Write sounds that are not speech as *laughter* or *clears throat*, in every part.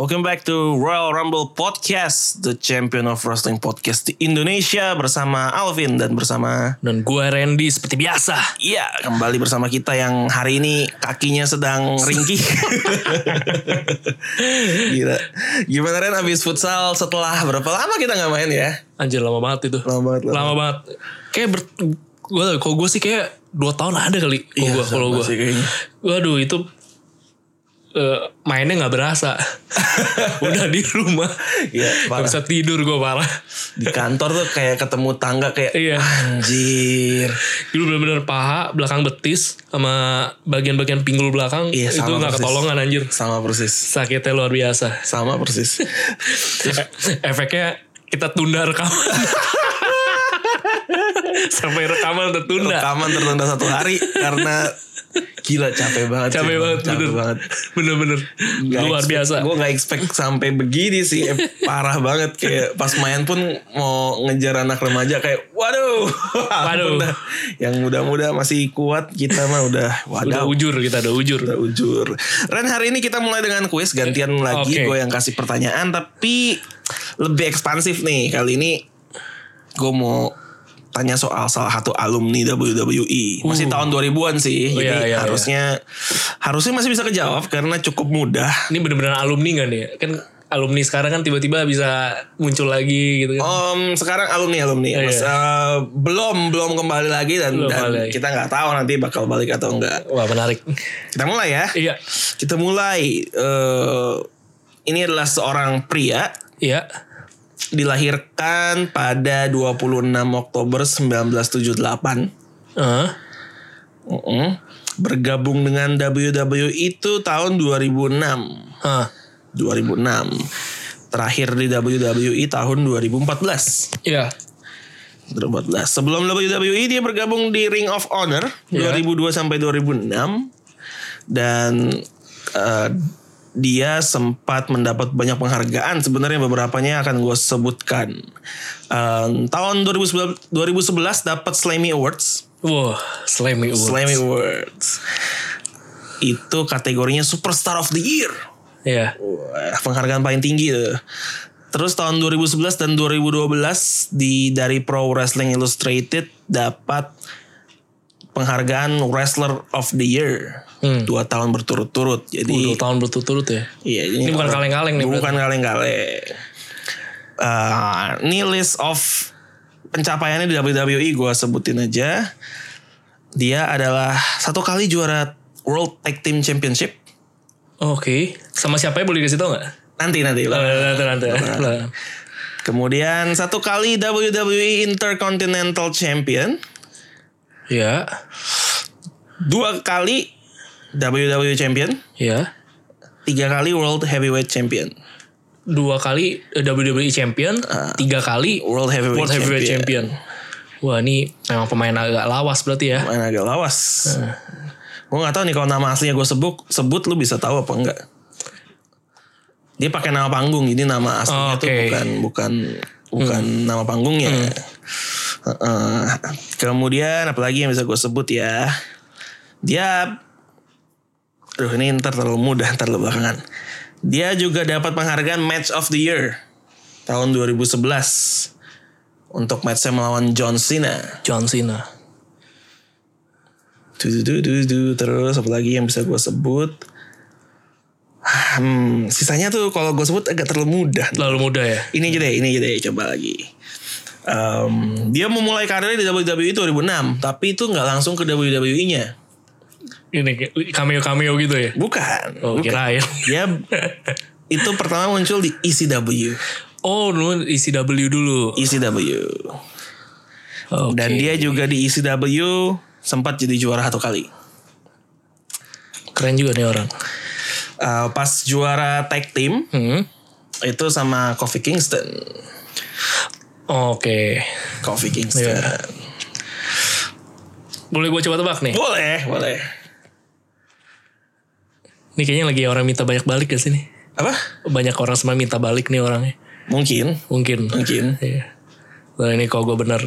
Welcome back to Royal Rumble Podcast, the champion of wrestling podcast di Indonesia bersama Alvin dan bersama Dan gue Randy seperti biasa. Iya, kembali bersama kita yang hari ini kakinya sedang ringkih. *laughs* Gila. Gimana Ren abis futsal setelah berapa lama kita nggak main ya? Anjir lama banget itu. Lama banget, lama. Lama banget. Kayak ber, gue kalau gue sih kayak dua tahun ada kali. Kalau Iya, gue kalau gue. Waduh itu eh, mainnya nggak berasa. *laughs* Udah di rumah. Iya, Gak bisa tidur gue parah. Di kantor tuh kayak ketemu tangga kayak Iya. anjir. Dulu bener-bener paha, belakang betis, sama bagian-bagian pinggul belakang. Iya, itu nggak ketolongan anjir. Sama persis. Sakitnya luar biasa. Sama persis. *laughs* Efeknya kita tunda rekaman. *laughs* *laughs* Sampai rekaman tertunda. Rekaman tertunda satu hari karena gila capek banget. Capek sih, banget, Capek bener. banget. *laughs* Bener-bener. Luar biasa. Gue gak expect sampai begini sih. Eh, parah banget. Kayak pas main pun mau ngejar anak remaja kayak waduh. *laughs* Waduh. Udah. Yang muda-muda masih kuat. Kita mah udah Udah waduh. ujur kita udah ujur. Udah ujur. Ren hari ini kita mulai dengan kuis gantian lagi Oke. gue yang kasih pertanyaan tapi lebih ekspansif nih kali ini gue mau tanya soal salah satu alumni WWE masih tahun 2000-an sih Oh, jadi iya, iya, harusnya harusnya masih bisa kejawab karena cukup mudah Ini bener-bener alumni gak nih? Kan alumni sekarang kan tiba-tiba bisa muncul lagi gitu kan. Om sekarang alumni alumni Oh, Mas, iya. eh, belum belum kembali lagi dan, Belum dan balik. kita nggak tahu nanti bakal balik atau enggak Wah menarik. kita mulai ya iya. kita mulai eh, ini adalah seorang pria Iya. Dilahirkan pada 26 Oktober 1978. Heeh. Mm-mm. Bergabung dengan WWE itu tahun 2006. Hah. 2006. Terakhir di WWE tahun 2014. Iya. 2014. Sebelum WWE dia bergabung di Ring of Honor Iya. 2002 sampai 2006 dan eh, dia sempat mendapat banyak penghargaan sebenarnya beberapanya akan gue sebutkan. Eh, tahun 2011 2011 dapat Slammy Awards. Wah, Slammy Awards. Slammy Awards. Itu kategorinya Superstar of the Year. Iya. Wah, penghargaan paling tinggi tuh. Terus tahun 2011 dan 2012 di dari Pro Wrestling Illustrated dapat penghargaan Wrestler of the Year Hmm. dua tahun berturut-turut. Uh, Jadi dua tahun berturut-turut ya. iya Ini bukan kaleng-kaleng nih, Bukan kaleng-kaleng. Eh, ini list of pencapaiannya di WWE gue sebutin aja. Dia adalah satu kali juara World Tag Team Championship. Oke. Sama siapa ya boleh dikasih tau gak? Nanti nanti Oh, lah. nanti, nanti. Lah. Kemudian satu kali WWE Intercontinental Champion, Iya. dua kali WWE Champion, Iya. tiga kali World Heavyweight Champion. Dua kali eh, WWE Champion. tiga kali World Heavyweight World Heavyweight Champion. Champion. Wah ini memang pemain agak lawas berarti ya. Main agak lawas. Gue gak tahu nih kalau nama aslinya gue sebut, sebut lu bisa tahu apa enggak. Dia pakai nama panggung, jadi nama aslinya tuh Oke. Hmm. bukan bukan bukan nama panggungnya. Heeh. kemudian apalagi yang bisa gue sebut ya. Dia Aduh ini ntar terlalu mudah, ntar terlalu belakangan. Dia juga dapat penghargaan Match of the Year tahun 2011 untuk matchnya melawan John Cena. John Cena. Du, du, du, du, du. Terus apa lagi yang bisa gue sebut? Hmm, sisanya tuh kalau gue sebut agak terlalu mudah. Terlalu muda ya. Ini aja deh, ini aja deh, coba lagi. Em, dia memulai karirnya di WWE 2006, tapi itu nggak langsung ke WWE-nya. Ini kayak cameo-cameo gitu ya. Bukan. Oh bukan. kirain. Dia itu pertama muncul di ECW. Oh dulu ECW dulu. ECW. Oke. Dan dia juga di ECW sempat jadi juara satu kali. Keren juga nih orang. Uh, pas juara tag team Hmm. itu sama Kofi Kingston. Oke. Kofi Kingston. Iya. Boleh gue coba tebak nih. Boleh, boleh. Ini kayaknya lagi orang minta banyak balik sih nih? Apa? Banyak orang sama minta balik nih orangnya. Mungkin, Mungkin. mungkin. Iya. Nah ini kalau gue bener.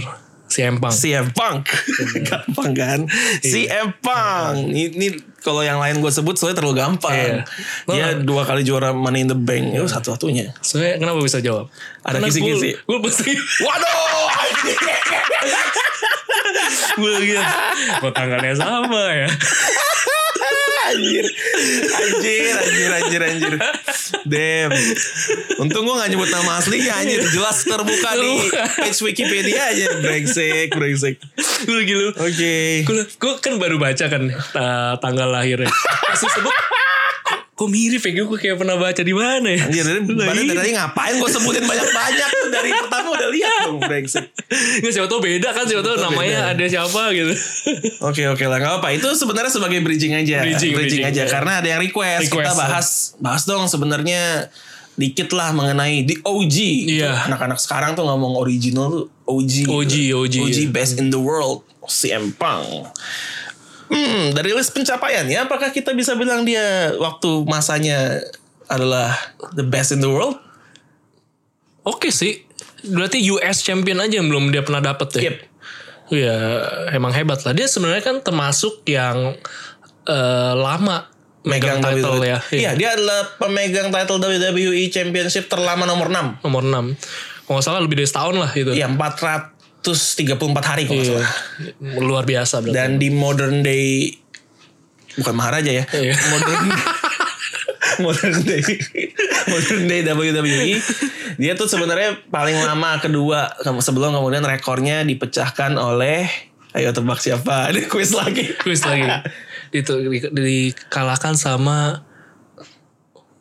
Si Empang. CM Punk. *laughs* gampang kan? CM Punk. Ini, ini kalau yang lain gue sebut soalnya terlalu gampang. Iya. Dia dua kali juara Money in the Bank. Itu satu-satunya. Soalnya kenapa bisa jawab? Ada kisi-kisi. Gue pasti. *laughs* Waduh! *laughs* Gue lagi. Kok tangannya sama ya? Anjir. Anjir, anjir, anjir, anjir. Damn. Untung gue gak nyebut nama aslinya anjir. Jelas terbuka di page Wikipedia aja. Brengsek, brengsek. Gue lagi lu. Oke. Gue, gue kan baru baca kan uh, tanggal lahirnya. Lu sebut. Kok, mirip ya? Gue kayak pernah baca di mana ya? Anjir, dari badan iya. tadi ngapain gue sebutin banyak-banyak tuh dari pertama udah lihat dong brengsek. Nggak siapa tau beda kan siapa tau namanya beda. ada siapa gitu. Oke oke lah nggak apa itu sebenarnya sebagai bridging aja Bridging, bridging, aja ya. karena ada yang request, Request, kita ya. bahas bahas dong sebenarnya dikit lah mengenai the OG Iya. anak-anak sekarang tuh ngomong original tuh OG OG, OG, OG iya. best in the world CM Punk hmm, dari list pencapaiannya apakah kita bisa bilang dia waktu masanya adalah the best in the world Oke sih. Berarti US champion aja yang belum dia pernah dapet ya. Yep. Iya, emang hebat lah. Dia sebenarnya kan termasuk yang eh, lama megang title WWE. ya. Iya, dia adalah pemegang title WWE Championship terlama nomor 6 Nomor 6. Kalau nggak salah lebih dari setahun lah itu. Iya 434 hari kalau nggak Iya. Luar biasa berarti. Dan di modern day bukan Maharaja ya. Iya. Modern *laughs* modern day modern day WWE dia tuh sebenarnya paling lama kedua sebelum kemudian rekornya dipecahkan oleh ayo tebak siapa ada quiz lagi Quiz lagi. *laughs* itu di- dikalahkan sama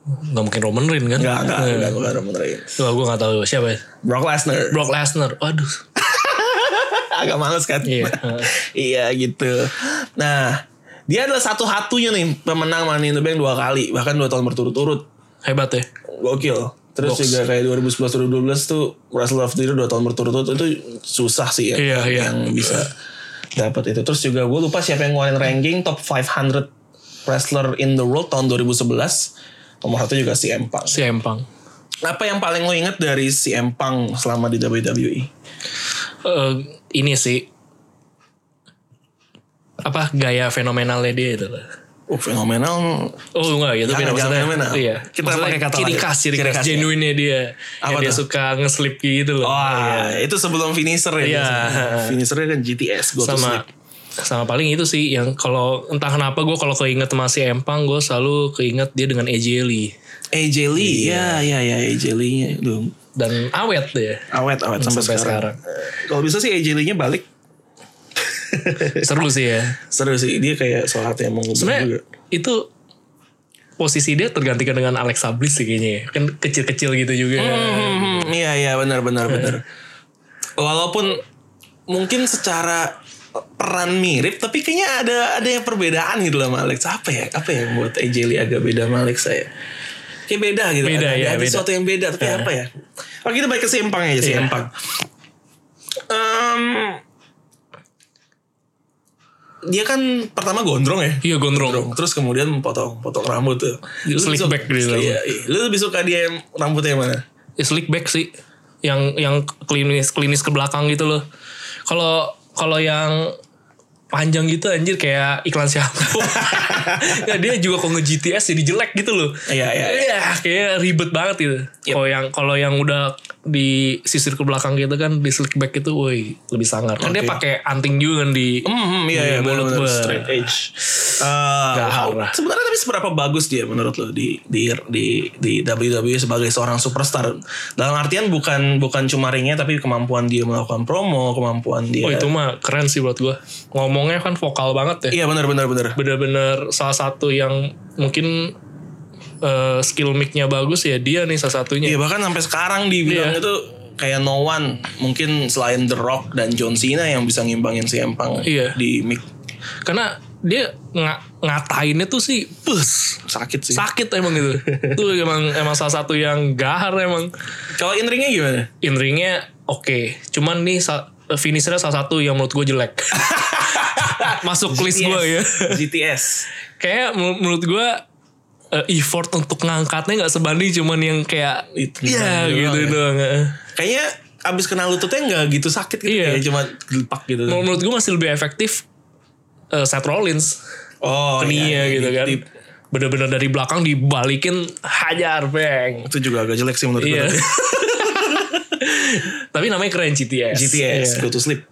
nggak mungkin Roman Reigns kan? Enggak, enggak, Iya. enggak, enggak, enggak, enggak. Wah, gue gak tahu siapa ya. Brock Lesnar. Brock Lesnar. Waduh. Agak males kan? Iya. *laughs* iya gitu. Nah, dia adalah satu-satunya nih pemenang Money in the Bank dua kali, bahkan dua tahun berturut-turut. Hebat ya. Gokil. Terus Box. juga kayak 2011 2012 tuh Wrestle of the Year dua tahun berturut-turut itu susah sih ya Iya, iya. yang bisa dapat itu. Terus juga gue lupa siapa yang ngeluarin ranking top 500 wrestler in the world tahun 2011. Nomor satu juga si Empang. Si Empang. Apa yang paling lo inget dari si Empang selama di WWE? Eh, ini sih. Apa gaya fenomenalnya dia itu. Oh fenomenal. Oh enggak gitu Jangan, jangan fenomenal. Iya. Kita Maksudnya pakai kata ciri khas, ciri khas khasnya. genuine dia. Apa yang dia suka nge-slip gitu loh. Wah, Iya. itu sebelum finisher ya. Iya. Finishernya kan GTS, go to sama sama paling itu sih yang kalau entah kenapa gue kalau keinget sama si Empang gue selalu keinget dia dengan AJ Lee AJ Lee, Iya. ya, ya, ya, AJ Lee-nya. Duh, dan awet deh awet, awet sampai, sampai sekarang. sekarang. Kalau bisa sih AJ Lee-nya balik. *laughs* seru sih ya Seru sih, dia kayak salah satu yang mau ngubah juga. itu posisi dia tergantikan dengan Alexa Bliss sih kayaknya ya. kan kecil-kecil gitu juga Hmm, iya, iya, benar, benar, benar. Walaupun mungkin secara peran mirip, tapi kayaknya ada ada yang perbedaan gitu lah sama Alex. Apa ya? Apa yang buat AJ Lee agak beda sama Alexa ya? Kayak beda gitu. Beda, ada, ya, ada beda. sesuatu yang beda, tapi apa ya? Oh kita balik ke si Empang aja, si Iya. Empang. Em, dia kan pertama gondrong ya. iya gondrong Terus kemudian potong potong rambut tuh. Slick back gitu. Iya, iya. Lu lebih suka dia yang rambutnya yang mana? Ya, slick back sih yang yang klinis klinis ke belakang gitu loh kalau kalau yang panjang gitu anjir kayak iklan shampoo. *laughs* ya, dia juga kalau nge-GTS jadi jelek gitu loh. Iya, iya, iya. Iya, kayak ribet banget gitu. Yep. Kalau yang kalau yang udah di sisir ke belakang gitu kan di slick back itu woi lebih sangar. Kan dia Oke. pakai anting juga kan di Hmm, hmm, iya, iya, mulut gua. straight edge. Wow. lah. Sebenarnya tapi seberapa bagus dia menurut lo di di di di WWE sebagai seorang superstar? Dalam artian bukan bukan cuma ringnya tapi kemampuan dia melakukan promo, kemampuan dia. Oh itu mah keren sih buat gua. Ngomongnya kan vokal banget ya. Iya benar benar benar. Bener-bener salah satu yang mungkin eh, skill mic-nya bagus ya dia nih salah satunya. Iya bahkan sampai sekarang dibilang Iya. itu kayak no one mungkin selain The Rock dan John Cena yang bisa ngimbangin si Empang Iya. di mic. Karena dia nga- ngatainnya tuh sih bus Sakit sih. sakit emang gitu. itu *laughs* emang emang salah satu yang gahar emang. Kalau in ringnya gimana? In ringnya oke, cuman nih finishernya salah satu yang menurut gue jelek. *laughs* Masuk list gue ya. GTS. Kayak menur- menurut gue eh, effort untuk ngangkatnya nggak sebanding cuman yang kayak Itu iya doang gitu ya. doang. eh. Kayaknya abis kena lututnya nggak gitu sakit gitu. Iya. Kayak cuma gelepak gitu. Menur- Menurut gue masih lebih efektif eh, Seth Rollins. Oh Keninya iya, gitu di- kan. di- Bener-bener dari belakang dibalikin hajar bang. itu juga agak jelek sih menurut Iya. gue. *laughs* Tapi namanya keren GTS. GTS, Iya. Go to Sleep.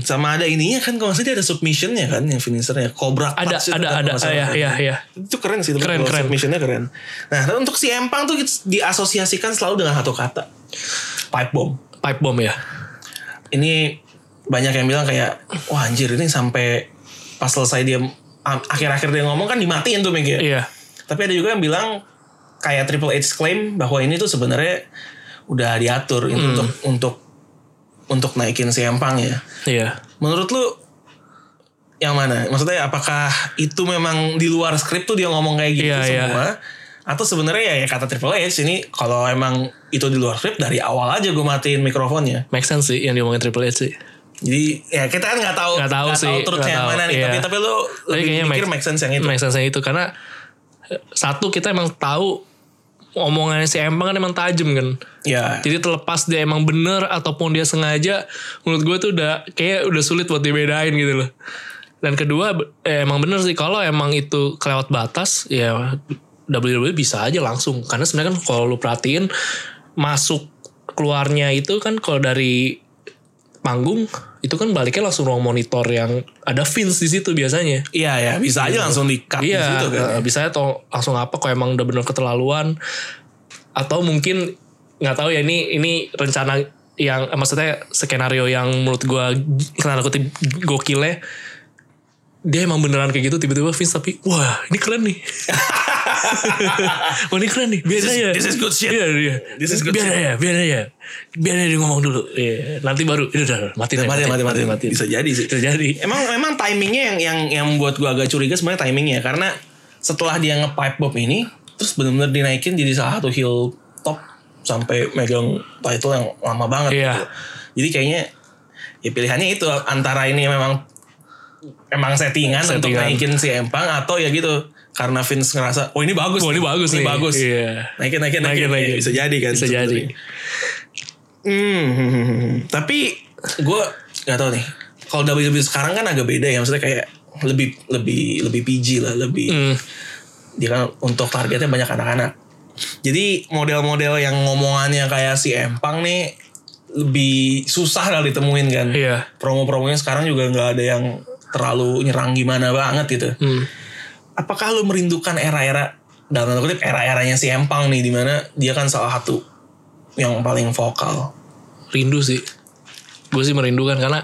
Sama ada ininya kan kalau dia ada submissionnya kan yang finishernya. Cobra Ada ada ada nggak salah. ya ya ya. Itu keren sih. Keren, keren. Submissionnya keren. Nah untuk si Empang tuh diasosiasikan selalu dengan satu kata. Pipe bomb. Pipe bomb ya. Ini banyak yang bilang kayak wah anjir ini sampai pas selesai dia akhir-akhir dia ngomong kan dimatiin tuh Megi. Iya. Tapi ada juga yang bilang kayak Triple H claim bahwa ini tuh sebenarnya udah diatur itu Hmm. untuk untuk untuk naikin si Empang ya. Iya. Menurut lu yang mana? Maksudnya apakah itu memang di luar skrip tuh dia ngomong kayak gitu Iya, iya. semua? Atau sebenarnya ya, ya kata Triple H ini kalau emang itu di luar skrip dari awal aja gue matiin mikrofonnya. Make sense sih yang diomongin Triple H sih. Jadi ya kita kan nggak tahu Nggak tahu sih, nggak yang tahu, mana nih. iya. Tapi tapi lu Tapi lebih kayaknya mikir make- make sense yang itu. Make sense yang itu karena eh, satu kita emang tahu omongannya si Empang kan emang tajam kan. Ya. Jadi terlepas dia emang bener ataupun dia sengaja, menurut gue tuh udah kayak udah sulit buat dibedain gitu loh. Dan kedua eh, emang bener sih kalau emang itu kelewat batas ya WWE bisa aja langsung karena sebenarnya kan kalau lu perhatiin masuk keluarnya itu kan kalau dari panggung itu kan baliknya langsung ruang monitor yang ada Vince di situ biasanya. Iya ya bisa aja langsung di cut di Iya, situ kan. eh, bisa atau langsung apa kalau emang udah bener keterlaluan atau mungkin nggak tahu ya ini ini rencana yang maksudnya skenario yang menurut gua kenal kutip gokilnya dia emang beneran kayak gitu tiba-tiba Vince tapi wah ini keren nih *laughs* wah ini keren nih biar This aja this is good shit. Iya, iya. This is good biar shit. aja biar aja biar aja dia ngomong dulu Iya, nanti baru ini udah mati Mati, mati, mati, mati. Bisa jadi sih. bisa jadi Emang memang timingnya yang yang yang buat gua agak curiga sebenarnya timingnya karena setelah dia nge-pipe bomb ini terus benar-benar dinaikin jadi salah satu heel top sampai megang title yang lama banget Iya. gitu. Jadi kayaknya ya pilihannya itu antara ini memang emang settingan, untuk Settingan. naikin si Empang atau ya gitu karena Vince ngerasa oh ini bagus Wah, ini bagus ini nih." bagus Iya. naikin naikin naikin, Naikin, naikin. Ya, bisa jadi kan Bisa jadi. Hmm, tapi gue nggak tahu nih. Kalau WWE sekarang kan agak beda ya, maksudnya kayak lebih lebih lebih PG lah, lebih Hmm. dia kan untuk targetnya banyak anak-anak. Jadi model-model yang ngomongannya kayak si Empang nih lebih susah lah ditemuin kan. Iya. Promo-promonya sekarang juga nggak ada yang terlalu nyerang gimana banget gitu. Hmm. Apakah lu merindukan era-era dalam tanda kutip era-eranya si Empang nih di mana dia kan salah satu yang paling vokal. rindu sih gue sih merindukan karena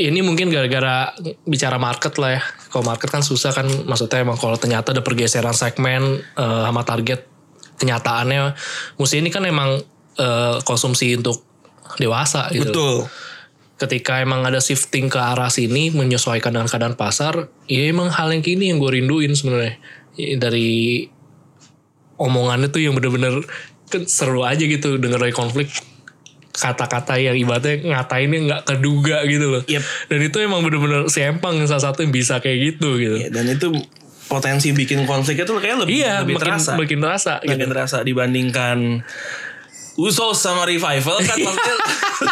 ini mungkin gara-gara bicara market lah ya kalau market kan susah kan maksudnya emang kalau ternyata ada pergeseran segmen eh, sama target kenyataannya musim ini kan emang eh, konsumsi untuk dewasa gitu Betul. Ketika emang ada shifting ke arah sini menyesuaikan dengan keadaan pasar ya emang hal yang kini yang gue rinduin sebenarnya. Ya, dari omongannya tuh yang bener-bener kan seru aja gitu denger dari konflik. Kata-kata yang ibaratnya ngatainnya nggak keduga gitu loh. Yep. dan itu emang bener-bener si Empang yang salah satu yang bisa kayak gitu gitu. Ya, dan itu potensi bikin konfliknya tuh kayak lebih iya lebih makin terasa. makin terasa gitu. Makin terasa dibandingkan Usos sama Revival kan maksudnya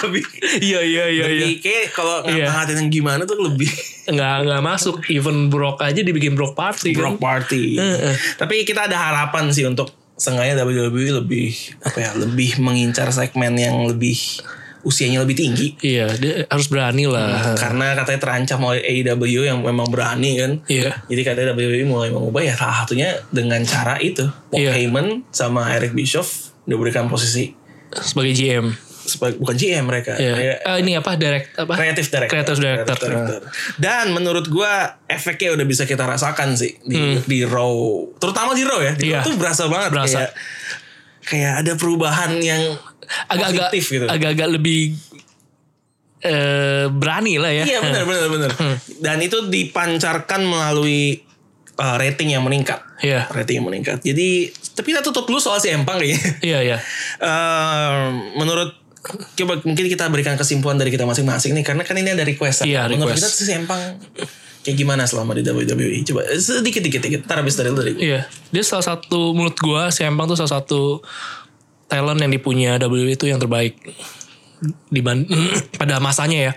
lebih iya iya iya iya kayak kalau Iya. ngata-ngatain yang gimana tuh lebih nggak nggak masuk even Brock aja dibikin Brock party kan. Brock Party. Tapi kita ada harapan sih untuk sengaja WWE lebih apa ya lebih mengincar segmen yang lebih usianya lebih tinggi. Iya, dia harus berani lah. Karena katanya terancam oleh AEW yang memang berani kan. Iya. Jadi katanya WWE mulai mengubah ya salah satunya dengan cara itu. Paul Iya. Heyman sama Eric Bischoff diberikan posisi Sebagai GM. sebagai bukan GM mereka. Iya. Mereka Eh, ini apa direct apa? Creative director. Creative director. Creative Dan menurut gua efeknya udah bisa kita rasakan sih di, di Raw. Terutama di Raw ya. Di Hmm. Iya. Raw tuh berasa banget Berasa. kayak kayak ada perubahan yang Agak-agak gitu. agak-agak lebih eh, berani lah ya. Iya benar benar benar. Dan itu dipancarkan melalui uh, rating yang meningkat. Iya. Rating yang meningkat. Jadi tapi kita tutup dulu soal si Empang kayaknya. Iya iya. *laughs* Eh, menurut coba mungkin kita berikan kesimpulan dari kita masing-masing nih karena kan ini ada request. Iya, Menurut request. kita si Empang kayak gimana selama di WWE? Coba sedikit dikit dikit. Ntar habis dari dari. Iya. Dia salah satu menurut gua si Empang tuh salah satu talent yang dipunya WWE itu yang terbaik di *clears throat* pada masanya ya.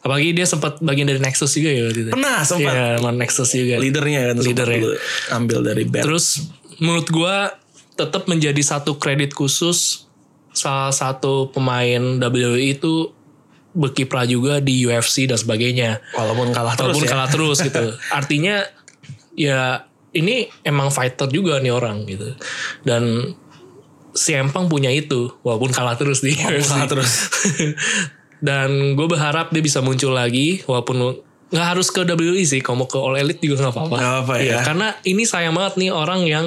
Apalagi dia sempat bagian dari Nexus juga ya waktu itu. Pernah sempat. Iya, sama Nexus juga. Leadernya kan Leadernya. ambil dari band. Terus menurut gua tetap menjadi satu kredit khusus salah satu pemain WWE itu berkiprah juga di UFC dan sebagainya. walaupun kalah terus Walaupun ya. kalah terus *laughs* gitu. Artinya ya ini emang fighter juga nih orang gitu. Dan si Empang punya itu walaupun kalah terus di Walaupun UFC. kalah terus. *laughs* Dan gue berharap dia bisa muncul lagi walaupun nggak harus ke WWE sih. Kalau mau ke All Elite juga nggak apa-apa. Nggak apa-apa ya. Iya, Karena ini sayang banget nih orang yang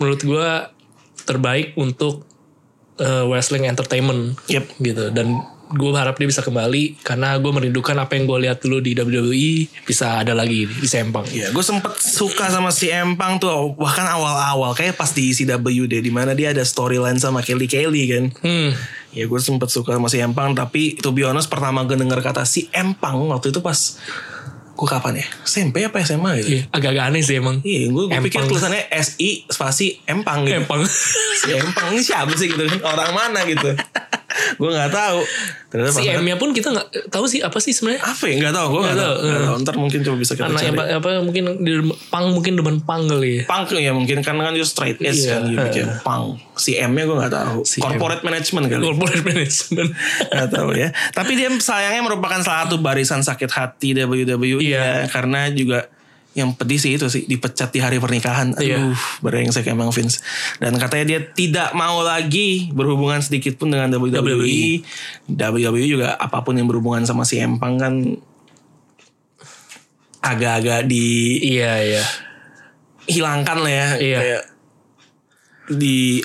menurut gue terbaik untuk eh, wrestling entertainment Yep. gitu. Dan gue berharap dia bisa kembali karena gue merindukan apa yang gue lihat dulu di WWE bisa ada lagi di Sempang. Iya, gue sempet suka sama si Empang tuh bahkan awal-awal kayak pas di CW deh, di mana dia ada storyline sama Kelly Kelly kan. Hmm. Ya gue sempet suka sama si Empang, tapi to be honest pertama gue denger kata si Empang waktu itu pas gue kapan ya? SMP apa SMA gitu? Iya, agak-agak aneh sih emang. Iya, gue pikir Empang. tulisannya S I spasi Empang gitu. Empang. Si Empang ini siapa sih gitu kan? Orang mana gitu? *laughs* gue nggak tahu. Ternyata si pas- M-nya pun kita nggak tahu sih apa sih sebenarnya. apa ya? Nggak tahu. Gue nggak tahu. tahu. Nggak tahu. Ntar mungkin coba bisa kita Anak cari. apa, apa mungkin di pang mungkin demen pang kali ya. punk ya mungkin karena kan dia straight edge Iya. kan dia bikin punk si M nya gue nggak tahu Si M. corporate management kali Corporate management. *laughs* nggak tahu ya tapi dia sayangnya merupakan salah satu barisan sakit hati WWE Iya. ya karena juga yang pedih sih itu sih dipecat di hari pernikahan aduh Iya. brengsek emang Vince dan katanya dia tidak mau lagi berhubungan sedikit pun dengan WWE WWE juga apa pun yang berhubungan sama si Empang kan agak-agak di iya iya. hilangkan lah ya Iya. kayak di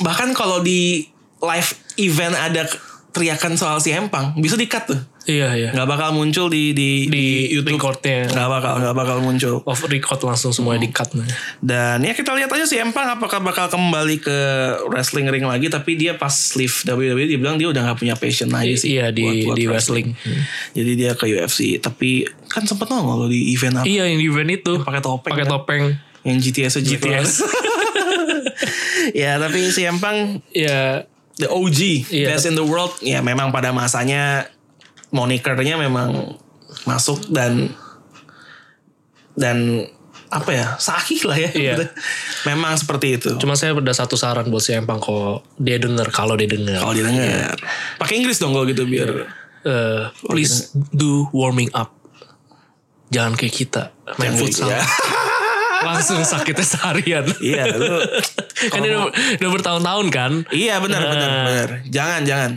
bahkan kalau di live event ada teriakan soal si Empang bisa di cut tuh Iya iya. nggak bakal muncul di di, Di YouTube recordnya. nggak bakal nggak bakal muncul Off record langsung semuanya di cut. nih. dan ya kita lihat aja si Empang apakah bakal kembali ke wrestling ring lagi tapi dia pas leave WWE dia bilang dia udah nggak punya passion lagi sih Iya di buat- buat di wrestling. jadi dia ke UFC tapi kan sempet nongol di event apa Iya yang di event itu. pakai topeng Pakai kan? topeng. yang GTS aja GTS. *laughs* ya tapi si Empang Ya the OG Iya. best in the world ya memang pada masanya monikernya memang masuk dan dan apa ya sahih lah ya Iya. *laughs* memang seperti itu Cuma saya ada satu saran buat si Empang kalau dia denger kalau dia denger. kalau didengar pakai Inggris dong kalau gitu biar Eh, please do warming up. Jangan kayak kita main futsal. kayak- *laughs* Langsung sakitnya seharian. iya lu *laughs* kan dia udah, udah bertahun-tahun kan. iya benar benar Nah. benar jangan jangan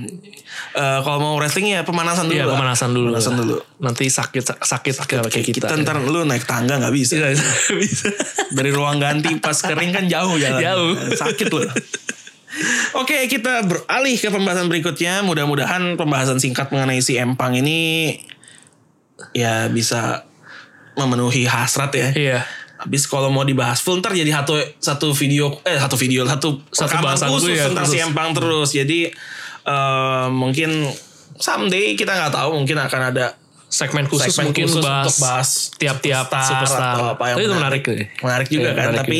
Eh, kalau mau wrestling ya pemanasan dulu Iya pemanasan dulu. pemanasan dulu Nanti sakit sakit, kayak kayak kita. kita ntar lu naik tangga nggak bisa Iya, *laughs* bisa. dari ruang ganti pas kering kan jauh jalan Jauh. sakit loh Oke kita beralih ke pembahasan berikutnya Mudah-mudahan pembahasan singkat mengenai si Empang ini Ya bisa memenuhi hasrat ya Iya. Habis kalau mau dibahas full ntar jadi satu satu video eh satu video satu Satu bahasan khusus ya, tentang si khusus. Empang terus. Jadi eh, mungkin someday kita nggak tahu mungkin akan ada Segmen khusus segmen mungkin khusus bahas, untuk bahas tiap-tiap superstar. atau apa yang itu menarik. tuh. Menarik juga Iya, kan, menarik tapi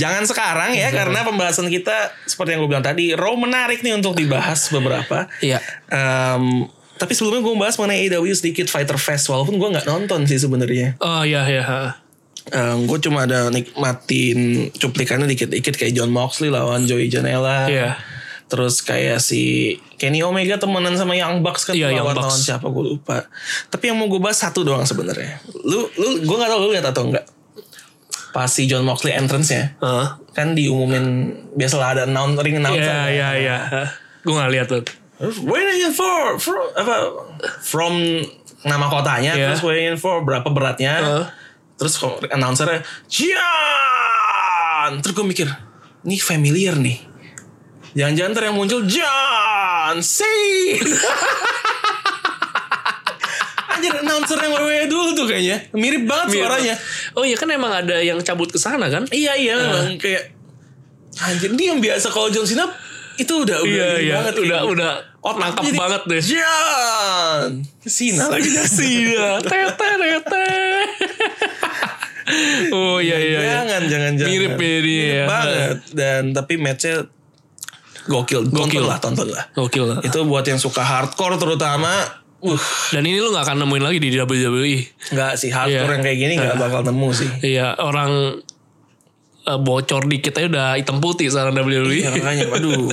jangan sekarang ya karena pembahasan kita seperti yang gue bilang tadi, Raw menarik nih untuk dibahas beberapa. Iya. Em, tapi sebelumnya gue bahas mengenai AEW sedikit Fighter Fest walaupun gue nggak nonton sih sebenarnya. Oh iya iya. Gue cuma ada nikmatin cuplikannya dikit-dikit kayak John Moxley lawan Joey Janela. Iya. Terus kayak si Kenny Omega temenan sama Young Bucks kan Iya, Young lawan, lawan Bucks. siapa gue lupa. Tapi yang mau gue bahas satu doang sebenarnya. Lu lu gue nggak tahu lu lihat atau enggak. Pas si John Moxley entrance-nya Heeh. kan diumumin biasalah ada announce ring announcer. Iya iya iya. Gue gak lihat tuh. Waiting for, for apa from nama kotanya Iya. terus waiting for berapa beratnya. Heeh. Terus announcernya John. Terus gue mikir, ini familiar nih. Jangan-jangan ntar yang muncul John Cena. *laughs* Anjir announcer yang WWE dulu tuh kayaknya mirip banget Mirip. suaranya. Oh iya kan emang ada yang cabut ke sana kan? Iya iya memang kayak anjir dia yang biasa kalau John Cena itu udah udah Iya ini iya banget udah kayak- udah Otak nangkap jadi- banget deh. John Cena lagi Iya, *laughs* tete tete. Oh iya iya. iya. Jangan jangan jangan. Mirip ya dia. Mirip banget dan tapi matchnya gokil. Gokil. Tonton lah tonton lah. Gokil lah. Itu buat yang suka hardcore terutama. Uh, Dan ini lu gak akan nemuin lagi di WWE. nggak sih hardcore Iya. yang kayak gini nggak bakal nemu sih. Iya orang eh, bocor dikit aja udah hitam putih sekarang WWE. Ya, makanya aduh.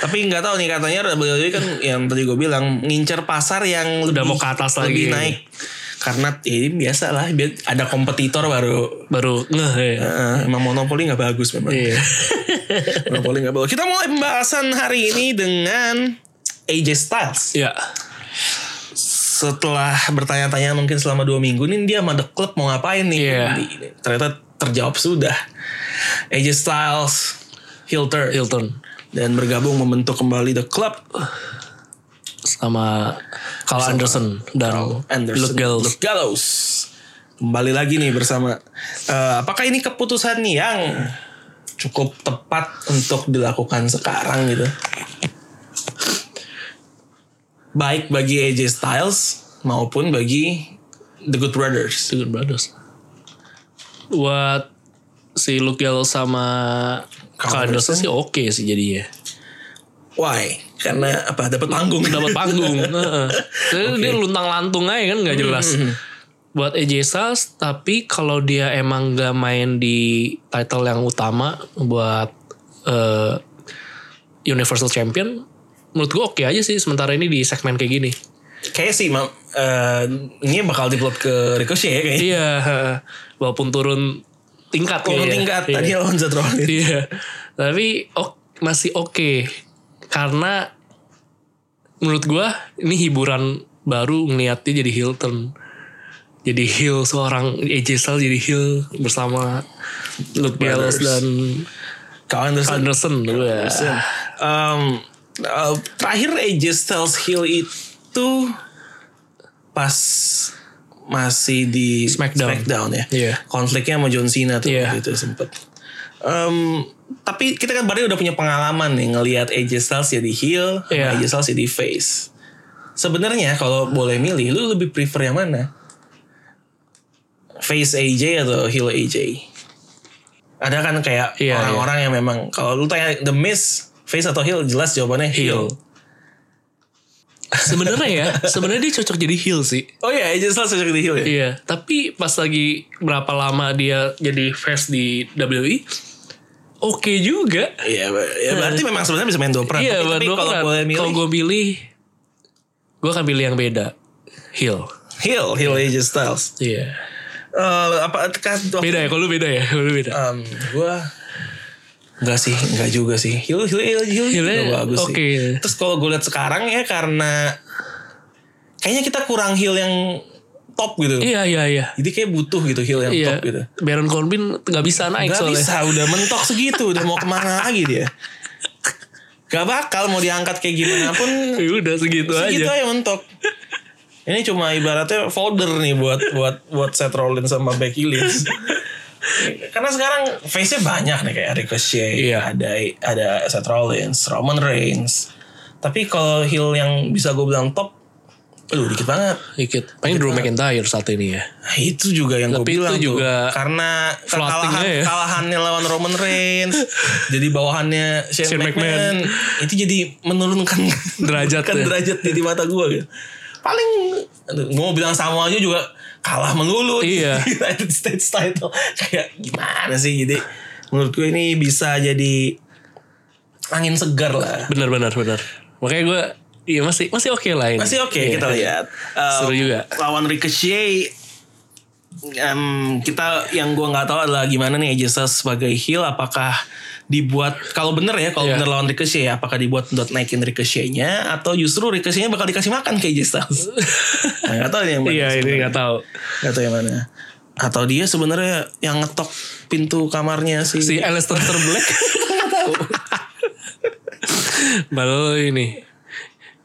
Tapi nggak tahu nih katanya WWE kan yang tadi gue bilang ngincer pasar yang lebih Udah mau ke atas lebih lagi. naik. Karena ya, ini biasa lah ada kompetitor baru. Baru ngeh ya. Eh, emang monopoli nggak bagus memang. Iya. *laughs* monopoli nggak bagus. Kita mulai pembahasan hari ini dengan AJ Styles. Iya. Setelah bertanya-tanya mungkin selama dua minggu nih dia sama The Club mau ngapain nih? Di- Ternyata terjawab sudah. AJ Styles, heel turn. Hilton dan bergabung membentuk kembali The Club sama Carl Anderson dan Anderson Luke Gallows. Luke Gallows. Kembali lagi nih bersama. Eh, apakah ini keputusan yang cukup tepat untuk dilakukan sekarang gitu? Baik bagi AJ Styles maupun bagi The Good Brothers. The Good Brothers. Buat si Luke Gallows sama Carl Anderson sih oke sih jadinya. Why? Karena apa? Dapat panggung. Dapat *laughs* panggung. Heeh. Jadi Dia luntang lantung aja kan nggak jelas. Buat AJ Styles, tapi kalau dia emang gak main di title yang utama buat eh, Universal Champion, menurut gue oke aja sih sementara ini di segmen kayak gini. Kayak sih, Mam, eh, ini bakal diplot ke Ricochet ya kayaknya. Iya, walaupun turun tingkat Turun kayaknya. tingkat. Iya. Tadi lawan Seth Rollins. Iya. Tapi ok, masih oke karena menurut gua ini hiburan baru ngeliatnya jadi Hilton. Jadi heel seorang AJ Styles jadi heel bersama Luke Gallows dan Carl Anderson. Anderson dulu ya. Um, uh, terakhir AJ Styles heel itu pas masih di Smackdown. ya. Iya. Konfliknya sama John Cena tuh Iya. gitu sempet. Um, tapi kita kan berarti udah punya pengalaman nih ngelihat AJ Styles jadi heel, Iya. AJ Styles jadi face. Sebenarnya kalau boleh milih, lu lebih prefer yang mana? Face AJ atau heel AJ? Ada kan kayak Iya, orang-orang yang memang kalau lu tanya The Miz face atau heel jelas jawabannya heel. Heel. Sebenarnya ya, sebenarnya dia cocok jadi heel sih. Oh iya, AJ Styles cocok di heel ya. Iya, tapi pas lagi berapa lama dia jadi face di WWE, oke juga. Iya, ya berarti memang sebenarnya bisa main dua peran. Iya, tapi, tapi dua kalau boleh milih, Kalau gue pilih, gue akan pilih yang beda. Heel. heel, heel AJ Styles. Iya. Eh, apa kan waktu- Beda ya, kalau lu beda ya, kalau lu beda. Um, gua Enggak sih, enggak juga sih. Heel, heel, heel, heel Heelnya juga bagus oke. sih. Terus kalau gue lihat sekarang ya karena kayaknya kita kurang heel yang top gitu. Iya, iya, iya. Jadi kayak butuh gitu heel yang Iya. top gitu. Baron Corbin gak bisa naik Gak soalnya. bisa, udah mentok segitu, udah mau ke mana lagi dia. Gak bakal mau diangkat kayak gimana pun *laughs* Ya udah segitu, segitu aja. aja mentok. Ini cuma ibaratnya folder nih buat buat buat Seth Rollins sama Becky Lynch. *laughs* Karena sekarang face-nya banyak nih kayak Ricochet, Iya. ada ada Seth Rollins, Roman Reigns. Tapi kalau heel yang bisa gue bilang top, aduh dikit banget. Dikit. Paling Drew McIntyre saat ini ya. Nah, itu juga yang gue Tapi itu bilang juga tuh. Karena kekalahan, ya. kalahannya lawan Roman Reigns, *laughs* jadi bawahannya Shane, Shane McMahon, itu jadi menurunkan *laughs* Derajat menurunkan ya. derajat di, di mata gue gitu. Paling, aduh, gue mau bilang sama aja juga kalah melulu di Iya. *laughs* United States title. Kayak gimana sih jadi menurut gue ini bisa jadi angin segar lah. Benar, benar, benar. Makanya gue, iya masih masih oke lah ini. Masih oke Iya. kita lihat. Um, *laughs* Seru juga. Lawan Ricochet em, kita yang gua nggak tahu adalah gimana nih Styles sebagai heel apakah dibuat kalau bener ya kalau Iya. bener lawan Ricochet ya apakah dibuat untuk naikin Ricochetnya atau justru Ricochetnya bakal dikasih makan AJ Styles *laughs* nah, nggak tahu nih yang mana Iya, ini sebenarnya. gak tahu. nggak tahu yang mana atau dia sebenarnya yang ngetok pintu kamarnya si, Si Aleister Black. *laughs* nggak tahu Baru ini.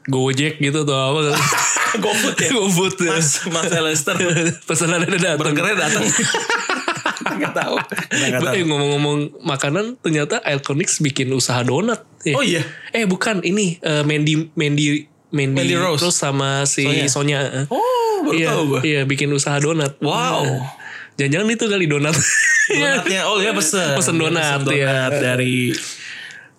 Gojek gitu atau apa. *laughs* GoFood ya. GoFood ya. Mas, Mas Lester. *laughs* Pesanannya udah datang. Burgernya datang. *laughs* Gak tahu. Gak tahu. Eh ngomong-ngomong makanan ternyata Iconics bikin usaha donat. Ya. Oh iya. Eh bukan ini eh, Mandy Mandy Mandy, Mandy Rose. sama si Sonya. Sonya. eh. Oh, baru iya, tahu gue. Iya bikin usaha donat. Wow. Jangan-jangan itu kali donat. Donatnya, oh iya pesen. Pesen donat, Pesen ya. donat dari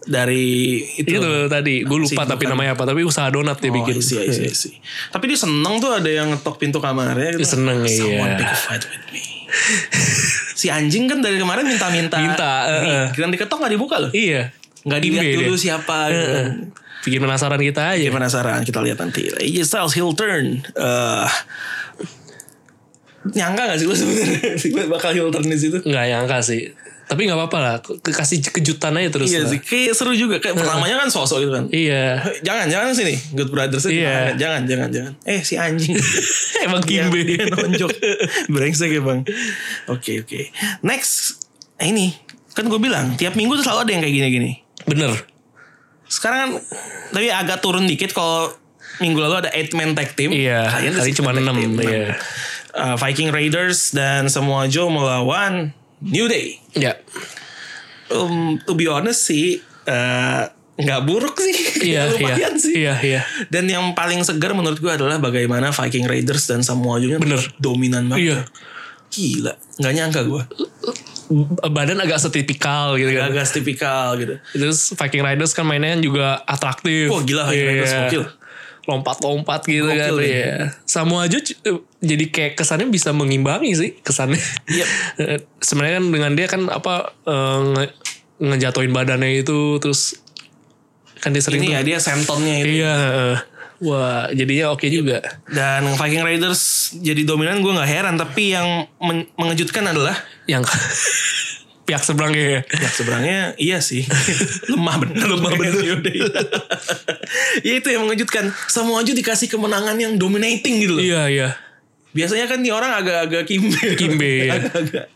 dari itu. itu tadi gue lupa Sih, tapi bukan. namanya apa tapi usaha donat dia Oh, bikin. I see, I see, I see. Tapi dia seneng tuh ada yang ngetok pintu kamarnya. Gitu. Dia seneng, Someone iya. pick a fight with me. *laughs* si anjing kan dari kemarin minta-minta. Minta, eh, eh. Kira diketok gak dibuka loh. Iya. Gak dilihat dulu dia. siapa. Gitu. Heeh. Bikin penasaran kita aja. Ya, penasaran kita lihat nanti. AJ Styles heel turn. Eh nyangka gak sih lu sebenarnya *laughs* bakal heel turn di situ? Nggak nyangka sih. Tapi nggak apa-apa lah. Kasih kejutan aja terus. Iya lah. sih, kayak seru juga. Kayak pertamanya kan sosok gitu kan. Iya. Jangan, jangan sini. Good Brothers Iya. Jangan, jangan, jangan. Eh si anjing. *laughs* Emang Kimbe. Dia, dia nonjok. *laughs* Brengsek ya bang. Oke, oke. Next. eh, Ini. Kan gue bilang. Tiap minggu tuh selalu ada yang kayak gini-gini. Bener. Sekarang kan. Tapi agak turun dikit kalau minggu lalu ada 8 man tag team. Iya. Kali cuma man tag 6. team. Iya. Uh, Viking Raiders dan semua Joe melawan New Day. Ya. Um, to be honest sih. eh, nggak buruk sih. Iya. *laughs* Lumayan iya. sih. Iya. Iya. Dan yang paling segar menurut gue adalah bagaimana Viking Raiders dan Samoa Joe Bener. dominan banget. Iya. Gila, nggak nyangka gue. Badan agak setipikal gitu kan. Agak tipikal gitu. Terus Viking Riders kan mainnya juga atraktif. Wah, gila, Viking Raiders Iya. gokil. Lompat-lompat gitu Gokil, kan. ya. Sama aja c- eh, jadi kayak kesannya bisa mengimbangi sih kesannya. Iya. *laughs* Eh, Sebenarnya kan dengan dia kan apa eh, nge- ngejatuhin badannya itu terus kan dia sering Ini ya dia sentonnya itu. Iya. Wah, jadinya oke juga. Dan Viking Raiders jadi dominan gue nggak heran. Tapi yang men- mengejutkan adalah Yang *laughs* pihak seberangnya ya. ya sebenarnya iya sih *laughs* lemah bener lemah bener *laughs* ya itu yang mengejutkan Samoa Joe dikasih kemenangan yang dominating gitu loh Iya, iya. biasanya kan nih orang agak-agak kimbe Kimbe, ya. agak-agak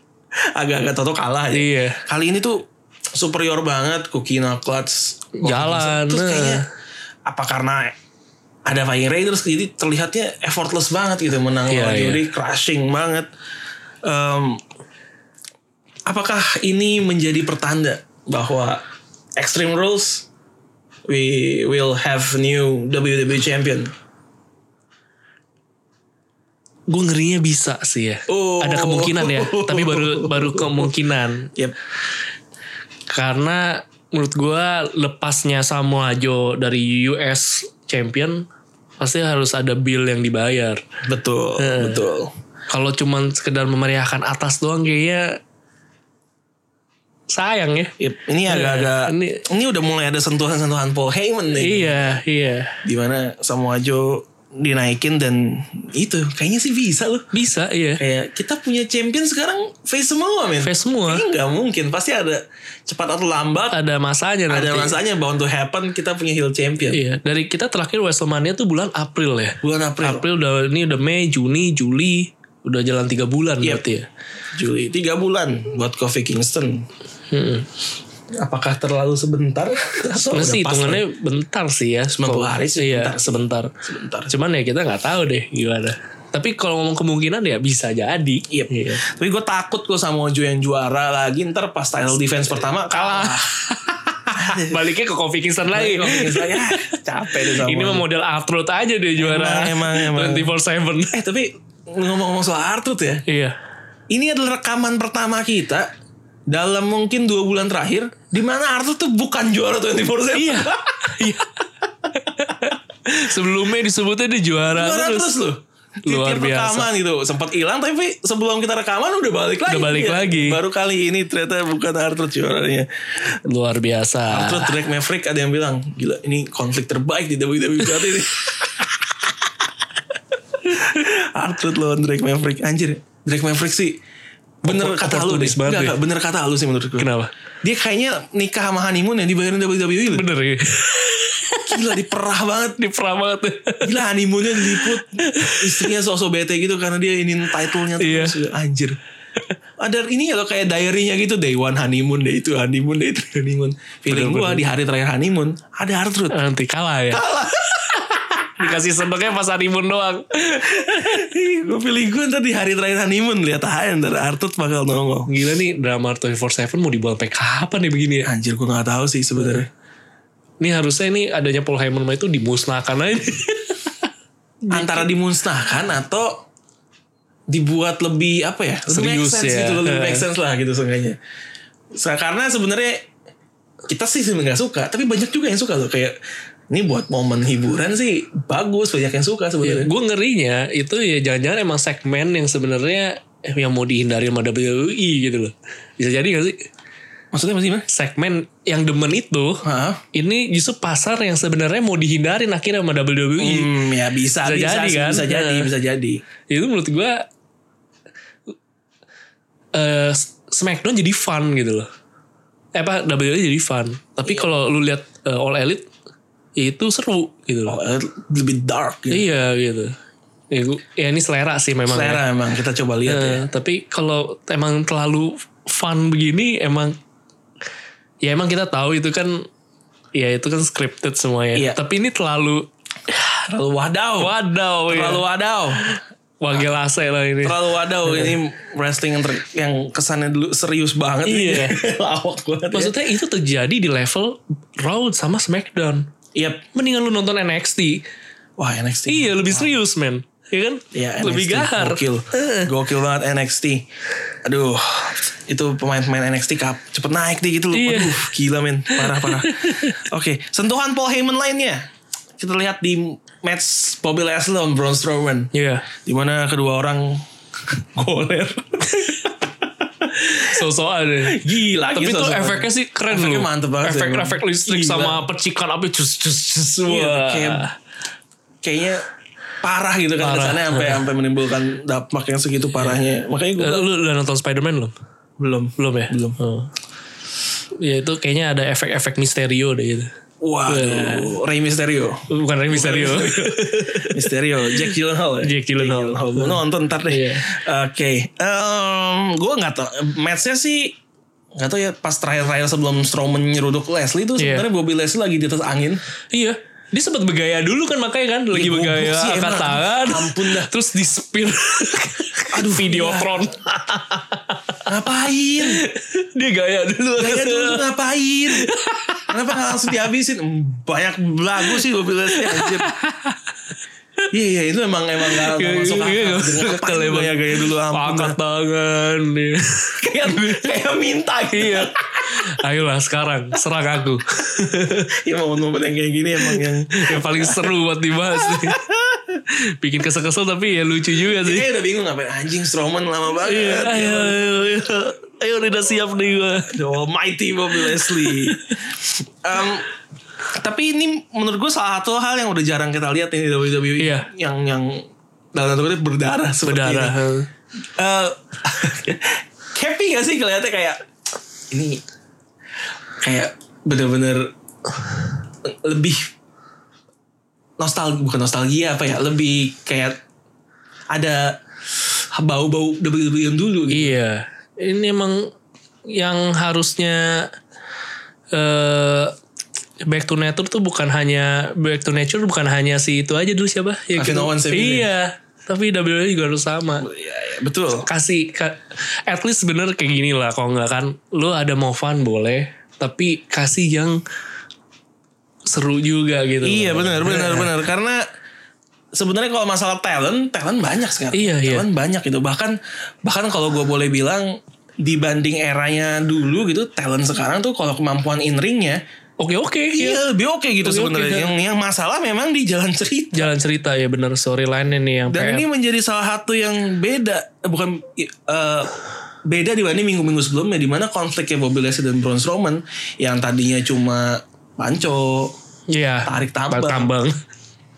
agak-agak toto kalah ya Iya. kali ini tuh superior banget Kukina Clutch Jalan, terus nah. kayaknya apa karena ada Viking Raiders jadi terlihatnya effortless banget gitu menang Iya, lawan iya. Jody crushing banget Em, apakah ini menjadi pertanda bahwa Extreme Rules we will have new WWE champion Gue ngerinya bisa sih ya. Oh. Ada kemungkinan ya. Tapi baru baru kemungkinan. yep Karena menurut gue lepasnya Samoa Joe dari US Champion pasti harus ada bill yang dibayar. betul betul Kalau cuman sekedar memeriahkan atas doang kayaknya sayang ya. Yep, ini agak-agak ini, ini- udah mulai ada sentuhan-sentuhan Paul Heyman nih. Iya, iya. Di mana Samoa Joe dinaikin dan itu kayaknya sih bisa loh. Bisa, iya. Kayak kita punya champion sekarang face semua men. Face semua. Kayaknya nggak mungkin. Pasti ada cepat atau lambat. Ada masanya nanti. Ada masanya bound to happen kita punya heel champion. Iya, dari kita terakhir WrestleMania tuh bulan April ya. Bulan April. April udah ini udah Mei, Juni, Juli, udah jalan tiga bulan Yep. berarti ya. Juli. Tiga bulan buat Kofi Kingston. Hmm. Apakah terlalu sebentar? *laughs* Sebenarnya sih hitungannya bentar sih ya. 90 hari sih Iya, sebentar. Sebentar. Cuman ya kita nggak tahu deh gimana. Tapi kalau ngomong kemungkinan ya bisa jadi. Yep. Iya. Tapi gue takut gue sama Joe yang juara lagi ntar pas title defense pertama kalah. *laughs* Baliknya ke Kofi Kingston lagi. Kofi Kingston, ya, capek deh sama Ini mah dia. model Arthur aja deh juara. Emang, emang, emang. 24/7. Eh tapi ngomong-ngomong soal Arthur ya. Iya. Ini adalah rekaman pertama kita dalam mungkin dua bulan terakhir di mana Arthur tuh bukan juara 24/7. Iya. Iya. Sebelumnya disebutnya dia juara, Juara terus. terus loh. Luar Tiap biasa. rekaman gitu sempat hilang tapi sebelum kita rekaman udah balik lagi. Udah balik dia. lagi. Baru kali ini ternyata bukan Arthur juaranya. Luar biasa. Arthur Drake Maverick ada yang bilang gila ini konflik terbaik di WWE saat ini. *laughs* Arthur lawan Drake Maverick anjir Drake Maverick sih bener kata lu deh oportunis banget Nggak, ya. bener kata lu sih menurut gue Kenapa? dia kayaknya nikah sama honeymoon yang dibayarin WWE. Bener ya. gila diperah banget Di perah banget. gila honeymoonnya diliput istrinya sosok bete gitu karena dia ingin title-nya Iya. anjir ada ini ya loh kayak diary-nya gitu day one honeymoon day itu honeymoon day itu honeymoon feeling bener. di hari terakhir honeymoon ada Arthur Nanti kalah ya. Dikasih senengnya pas honeymoon doang. gue pilih gue ntar di hari terakhir honeymoon lihat aja ntar Artut bakal nongol. Gila nih drama 24/7 mau dibuat sampai kapan nih begini ya? Anjir gue nggak tahu sih sebenarnya. Ini harusnya ini adanya Paul Heyman itu dimusnahkan aja. Antara dimusnahkan atau dibuat lebih apa ya? Lebih Serius make sense ya. gitu, lebih make sense lah gitu seenggaknya. So, karena sebenarnya kita sih sebenarnya nggak suka, tapi banyak juga yang suka loh kayak ini buat momen hiburan sih bagus banyak yang suka sebenarnya. gue ngerinya itu ya jangan-jangan emang segmen yang sebenarnya eh, yang mau dihindari sama WWE gitu loh. Bisa jadi gak sih? Maksudnya masih gimana? Segmen yang demen itu Hah? ini justru pasar yang sebenarnya mau dihindarin akhirnya sama WWE. Hmm, ya bisa, Bisa bisa, jadi sih, kan? bisa jadi, Nah. bisa jadi. Itu menurut gue eh Smackdown jadi fun gitu loh. Eh apa WWE jadi fun. Tapi kalau lu lihat eh, All Elite ya itu seru gitu loh. Oh, lebih dark gitu. Iya gitu. Ya, gua- ya ini selera sih memang. ya. Selera emang kita coba lihat ya. Eh, tapi kalau emang terlalu fun begini emang ya emang kita tahu itu kan ya itu kan scripted semuanya. Iya. Tapi ini terlalu Terlalu wadaw. wadaw Terlalu ya. wadaw. Wagel AC lah ini. Terlalu wadaw ini wrestling yang, ter- yang kesannya dulu serius banget. Iya. *laughs* Lawak banget. ya. Maksudnya itu terjadi di level Raw sama SmackDown. Yep. Mendingan lu nonton NXT. Wah NXT. Iya lebih serius men. Iya kan? Iya, lebih gahar. Gokil. *laughs* Gokil banget NXT. Aduh, itu pemain-pemain NXT kap cepet naik deh gitu loh. Iya. Aduh, gila men, parah-parah. *laughs* Oke, sentuhan Paul Heyman lainnya. Kita lihat di match Bobby Lashley lawan Braun Strowman. Iya. Di mana kedua orang *laughs* goler. So-soan deh. Gila Tapi itu efeknya sih keren Efeknya loh. mantep banget Efek, efek listrik Gila. sama percikan api cus cus cus. Iya, Wah. kayak kayaknya parah gitu kan Parah. kesannya sampai sampai menimbulkan dampak yang segitu parahnya. Makanya gue Eh, Lu udah nonton Spider-Man belum? belum Belum ya? Belum. Oh. Ya itu kayaknya ada efek-efek misterio deh gitu. Waduh, Rey Mysterio. Bukan Rey Mysterio. Mysterio, Jack Gyllenhaal ya. Jack Gyllenhaal. Gue nonton ntar deh. Iya. Oke, gue nggak tau. Matchnya sih nggak tau ya. Pas terakhir-terakhir sebelum Strowman nyeruduk Leslie itu Iya. sebenarnya Bobby Leslie lagi di atas angin. iya. Dia sempat bergaya dulu kan makanya kan lagi Iya, goblok bergaya sih angkat tangan. Ampun dah. Terus di spill. Aduh, *laughs* Videotron. *laughs* Ngapain? dia gaya dulu. Gaya dulu ngapain? Kenapa nggak langsung dihabisin? Hmm, Banyak lagu sih Bobby Leslie anjir. Iya iya itu emang emang gak, gak masuk akal. Iya, Ngapain iya, gaya gaya dulu ampun. Angkat dah. tangan. *laughs* Kayak kayak minta gitu. Iya. Ayolah sekarang serang aku. *laughs* Ya momen-momen yang kayak gini emang yang yang paling seru buat dibahas nih. Bikin kesel-kesel tapi ya lucu juga sih. Kayak udah bingung ngapain anjing Strowman lama banget. Iya, ayo, ayo, ayo, ayo udah siap nih gue. The Almighty Bobby Leslie. Em, tapi ini menurut gue salah satu hal yang udah jarang kita lihat nih di WWE. Iya. Yang yang dalam tanda kutip berdarah seperti Berdarah. ini. Eh, *laughs* happy gak sih kelihatannya kayak ini kayak bener-bener lebih nostalgia bukan nostalgia apa ya lebih kayak ada bau-bau WWE yang dulu gitu. Iya. Ini emang yang harusnya eh Back to Nature tuh bukan hanya Back to Nature bukan hanya si itu aja dulu siapa? Ya, Kevin gitu. Owens ya, Iya. Tapi WWE juga harus sama. Iya, iya, betul. kasih ka- at least bener kayak gini lah kalau nggak kan lu ada mau fun boleh tapi kasih yang seru juga gitu Iya benar *laughs* benar benar karena sebenarnya kalau masalah talent talent banyak sekarang. Iya, iya. talent banyak gitu bahkan bahkan kalau gue boleh bilang dibanding eranya dulu gitu talent sekarang tuh kalau kemampuan in ringnya oke oke iya iya. lebih oke gitu Oke, oke, sebenarnya. kan. Yang yang masalah memang di jalan cerita. jalan cerita ya bener storyline nih yang Dan PR. ini menjadi salah satu yang beda eh, bukan eh, beda dibanding minggu-minggu sebelumnya di mana konfliknya Bobby Lashley dan Braun Strowman yang tadinya cuma panco Iya. tarik tambang. Tambang.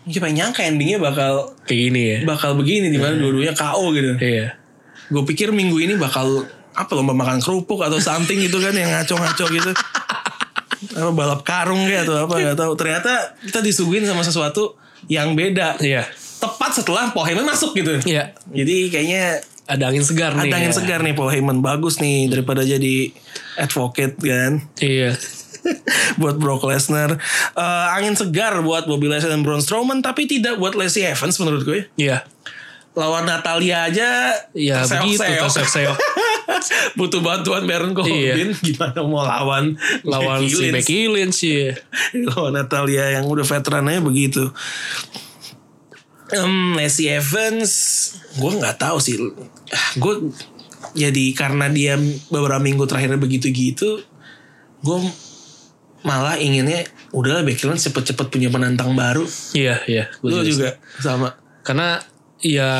Yang nyangka endingnya bakal Kayak gini ya. bakal begini di mana dua-duanya KO gitu. Iya. Gue pikir minggu ini bakal apa lomba makan kerupuk atau something gitu kan yang ngaco-ngaco gitu. Apa balap karung kayak atau apa nggak tahu. Ternyata kita disuguhin sama sesuatu yang beda. Iya. Tepat setelah Paul Heyman masuk gitu. Iya. Jadi kayaknya Ada angin segar nih. ada angin ya. segar nih Paul Heyman bagus nih daripada jadi advocate kan. Iya. *laughs* buat Brock Lesnar. Eh, angin segar buat Bobby Lashley dan Braun Strowman tapi tidak buat Lacey Evans menurut gue. Iya. Lawan Natalia aja Ya begitu terseok-seok. *laughs* butuh bantuan Baron Corbin gimana mau lawan Iya. Lawan Becky si Lynch. Becky Lynch sih. lawan Natalia yang udah veterannya begitu. Em, Lacey Evans, gue nggak tahu sih. Gue jadi karena dia beberapa minggu terakhirnya begitu gitu, gue malah inginnya udahlah Becky Lynch cepet-cepet punya penantang baru. Iya, iya. Lu juga sama. Karena ya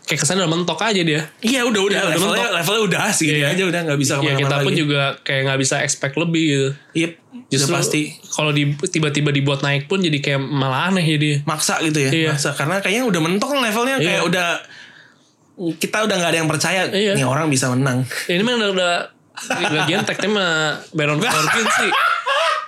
kayak kesannya udah mentok aja dia. Iya udah udah Iya, udah levelnya, mentok. levelnya udah segini Iya. aja udah nggak bisa Ya ke mana-mana kita pun lagi. juga kayak nggak bisa expect lebih gitu. Yep, Justru udah pasti kalau di tiba-tiba dibuat naik pun jadi kayak malah aneh ya dia. maksa gitu ya Iya. maksa karena kayaknya udah mentok kan levelnya kayak Iya. udah kita udah nggak ada yang percaya Iya. nih orang bisa menang Ya, ini mah udah, udah di bagian tag team Baron *laughs* Corbin sih.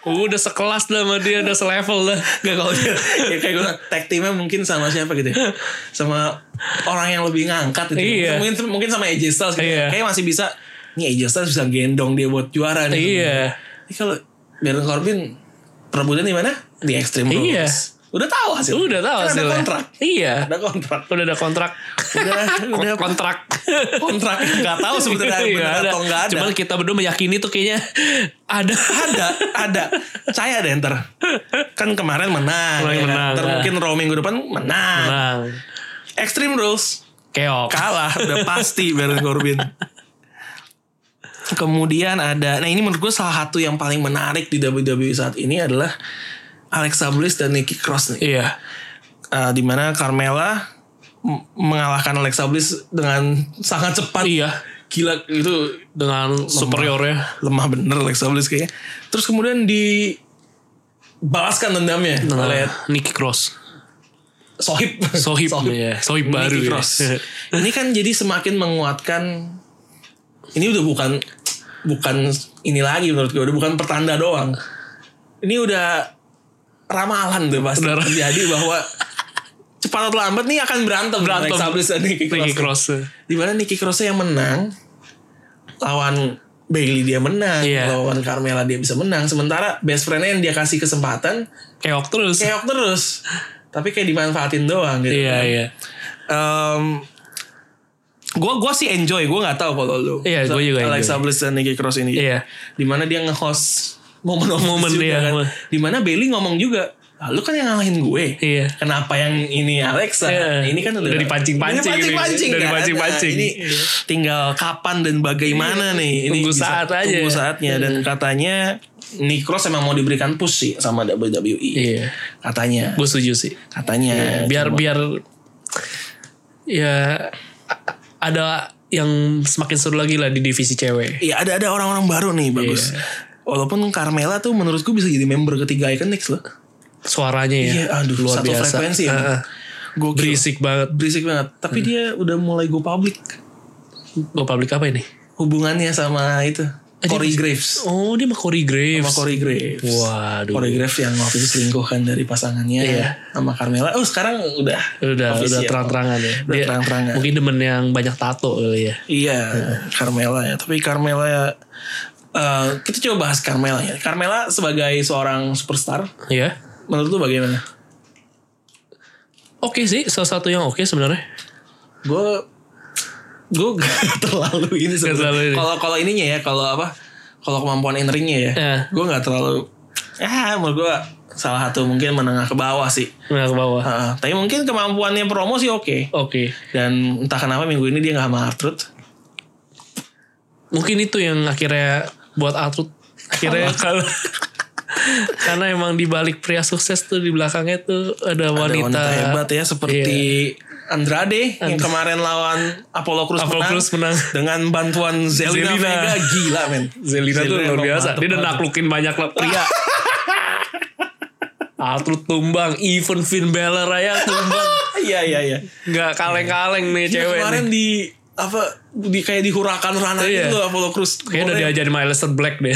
Udah sekelas dah sama dia, udah selevel dah. Gak kalau dia ya kayak gue tag teamnya mungkin sama siapa gitu ya sama orang yang lebih ngangkat gitu Iya. mungkin mungkin sama AJ Styles gitu Iya. kayak masih bisa nih AJ Styles bisa gendong dia buat juara nih Iya. Ini kalau Baron Corbin perebutan di mana di Extreme Rules Iya. Udah tahu hasil Udah tahu Kan ada kontrak Iya. ada kontrak Udah ada kontrak. udah udah kontrak. kontrak nggak tahu sebetulnya Iya, ada. atau nggak ada Cuman kita berdua meyakini tuh kayaknya ada. ada ada saya deh ntar kan kemarin menang, Kemarin ya kan? menang, ntar nah. mungkin Raw minggu depan menang Nah, Extreme Rules keok. kalah udah pasti Baron Corbin kemudian ada nah ini menurut gue salah satu yang paling menarik di WWE saat ini adalah Alexa Bliss dan Nikki Cross nih Iya. Eh, di mana Carmella m- mengalahkan Alexa Bliss dengan sangat cepat Iya. gila itu Dengan superiornya. lemah bener Alexa Bliss kayaknya. Terus kemudian dibalaskan dendamnya Nah, oleh Nikki Cross. Sohib. Sohib, ya. Sohib baru Nikki ya. Cross. *laughs* ini kan jadi semakin menguatkan. Ini udah bukan bukan ini lagi menurut gue udah bukan pertanda doang. Ini udah ramalan tuh pasti Udah- terjadi *laughs* bahwa cepat atau lambat nih akan berantem Berantem. Alexa Bliss dan Nikki Cross. Di mana Nikki Cross yang menang lawan Bailey dia menang, Iya. lawan Carmella dia bisa menang. Sementara best friendnya yang dia kasih kesempatan Keok terus. keok terus. Tapi kayak dimanfaatin doang gitu. Iya, kan. iya. gue gua sih enjoy, gue nggak tahu kalau lu. Iya, gua juga Alexa enjoy. Bliss dan Nikki Cross ini. Iya. Di mana dia nge-host momen-momen iya. kan. Di mana Bailey ngomong juga, "Ah, lu kan yang ngalahin gue. Iya. Kenapa yang ini Alexa? Iya. Ini kan udah, Udah dipancing-pancing Udah dipancing-pancing ini. Udah kan? Nah, ini Iya. tinggal kapan dan bagaimana nih. Ini Tunggu bisa- saat aja. Tunggu saatnya dan katanya Nikki Cross emang mau diberikan push sih sama WWE. Iya. Katanya. Gue setuju sih. Katanya. biar Cuma- biar ya ada yang semakin seru lagi lah di divisi cewek. Iya ada ada orang-orang baru nih bagus. Iya. Walaupun Carmela tuh menurutku bisa jadi member ketiga Iconics loh. Suaranya ya Iya, aduh luar satu biasa. frekuensi ya. Gokil. Berisik banget. Berisik banget. Tapi dia udah mulai go public Gue publik apa ini? hubungannya sama itu Eh, dia Corey Graves. Oh dia mah Corey Graves. Sama Corey Graves. Waduh. Corey Graves yang waktu itu selingkuh kan dari pasangannya Iya. sama Carmela. Oh sekarang udah Udah udah official. terang-terangan ya. Udah terang-terangan. Mungkin demen yang banyak tato kali ya. Iya, Carmela ya. Tapi Carmela eh, kita coba bahas Carmela ya. Carmela sebagai seorang superstar, Iya. menurut lu bagaimana? Oke sih, salah satu yang oke sebenarnya. gue gue *laughs* gak terlalu ini sebenarnya. Kalau kalau ininya ya, kalau apa? Kalau kemampuan ringnya ya, Ya. gue nggak terlalu. Ya, menurut gue salah satu mungkin menengah ke bawah sih. Nah ke bawah. Heeh. tapi mungkin kemampuannya promo sih oke. Oke. Dan entah kenapa minggu ini dia nggak sama Arthur. Mungkin itu yang akhirnya buat Arthur akhirnya kalau karena emang di balik pria sukses tuh di belakangnya tuh ada Ada wanita, wanita hebat ya seperti Andrade yang kemarin lawan Apollo Cruz Apollo menang, menang. dengan bantuan Zelina, Zelina. Vega gila men. Zelina tuh luar biasa. mantep Dia udah naklukin banyak lah pria. *laughs* Arthur tumbang, even Finn Balor aja tumbang. *laughs* Iya iya iya. Nggak kaleng-kaleng nih Dia cewek kemarin nih. di apa di kayak dihurakan ranah Iya. gitu Apollo Cruz. Kayaknya udah diajarin sama Aleister Black deh.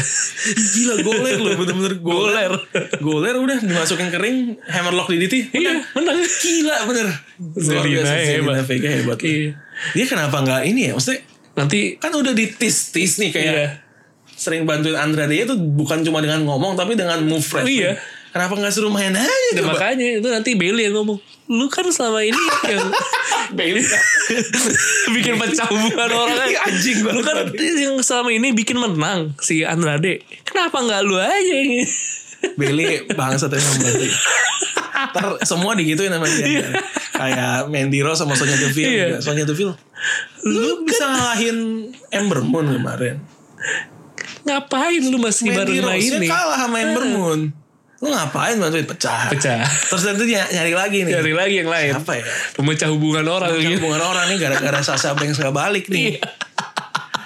Gila goler loh bener-bener *laughs* goler. goler udah dimasukin kering hammerlock di DT. iya, menang. Gila bener. Zelina hebat. Vega hebat. loh. Iya. Dia kenapa nggak ini ya? Maksudnya Nanti kan udah ditis-tis nih kayak Iya. sering bantuin Andrade itu bukan cuma dengan ngomong tapi dengan move wrestling. Iya. Kenapa nggak suruh main aja makanya itu nanti Bailey yang ngomong lu kan selama ini yang *laughs* *laughs* bikin pecah hubungan orang kan Anjing lu kan yang selama ini bikin menang si Andrade kenapa nggak lu aja yang Bailey bangsat emang berarti. Ntar semua digituin sama dia. Kayak Mandy Rose sama Sonya Deville. Iya. juga. Sonya Deville. Lu bisa ngalahin Ember Moon kemarin. ngapain lu masih Mandy baru Rose ini kalah sama Ember Moon. Lu ngapain bantuin pecah? pecah Terus nanti ny- nyari lagi nih. cari lagi yang lain Apa ya? pemecah hubungan orang Yang gitu hubungan orang nih gara-gara *laughs* Sasha Banks gak balik nih.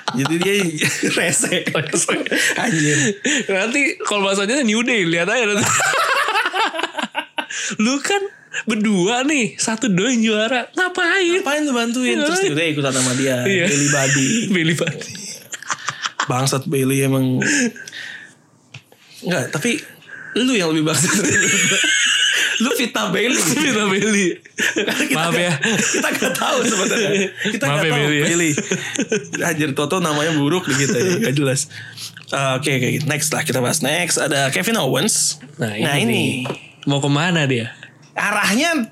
Jadi dia *laughs* rese. Anjir. nanti kalau bahasanya New Day lihat aja nanti *laughs* lu kan berdua nih satu yang juara ngapain Ngapain lu bantuin? Terus dia ikutan sama dia. Iya. Billy Buddy. Billy Buddy Bangsat Bailey emang. Enggak, tapi lu yang lebih bangsat *laughs* dari lu. Fitnah Bailey. Vita Bailey maaf ya Kita gak tahu sebenarnya. Kita Maaf gak ya, tahu Bailey ya. Bailey. Anjir Toto namanya buruk kita ya. Gak jelas. Uh, Oke, oke. Next lah kita bahas. Next ada Kevin Owens. nah ini, nih. ini. mau ke mana dia Arahnya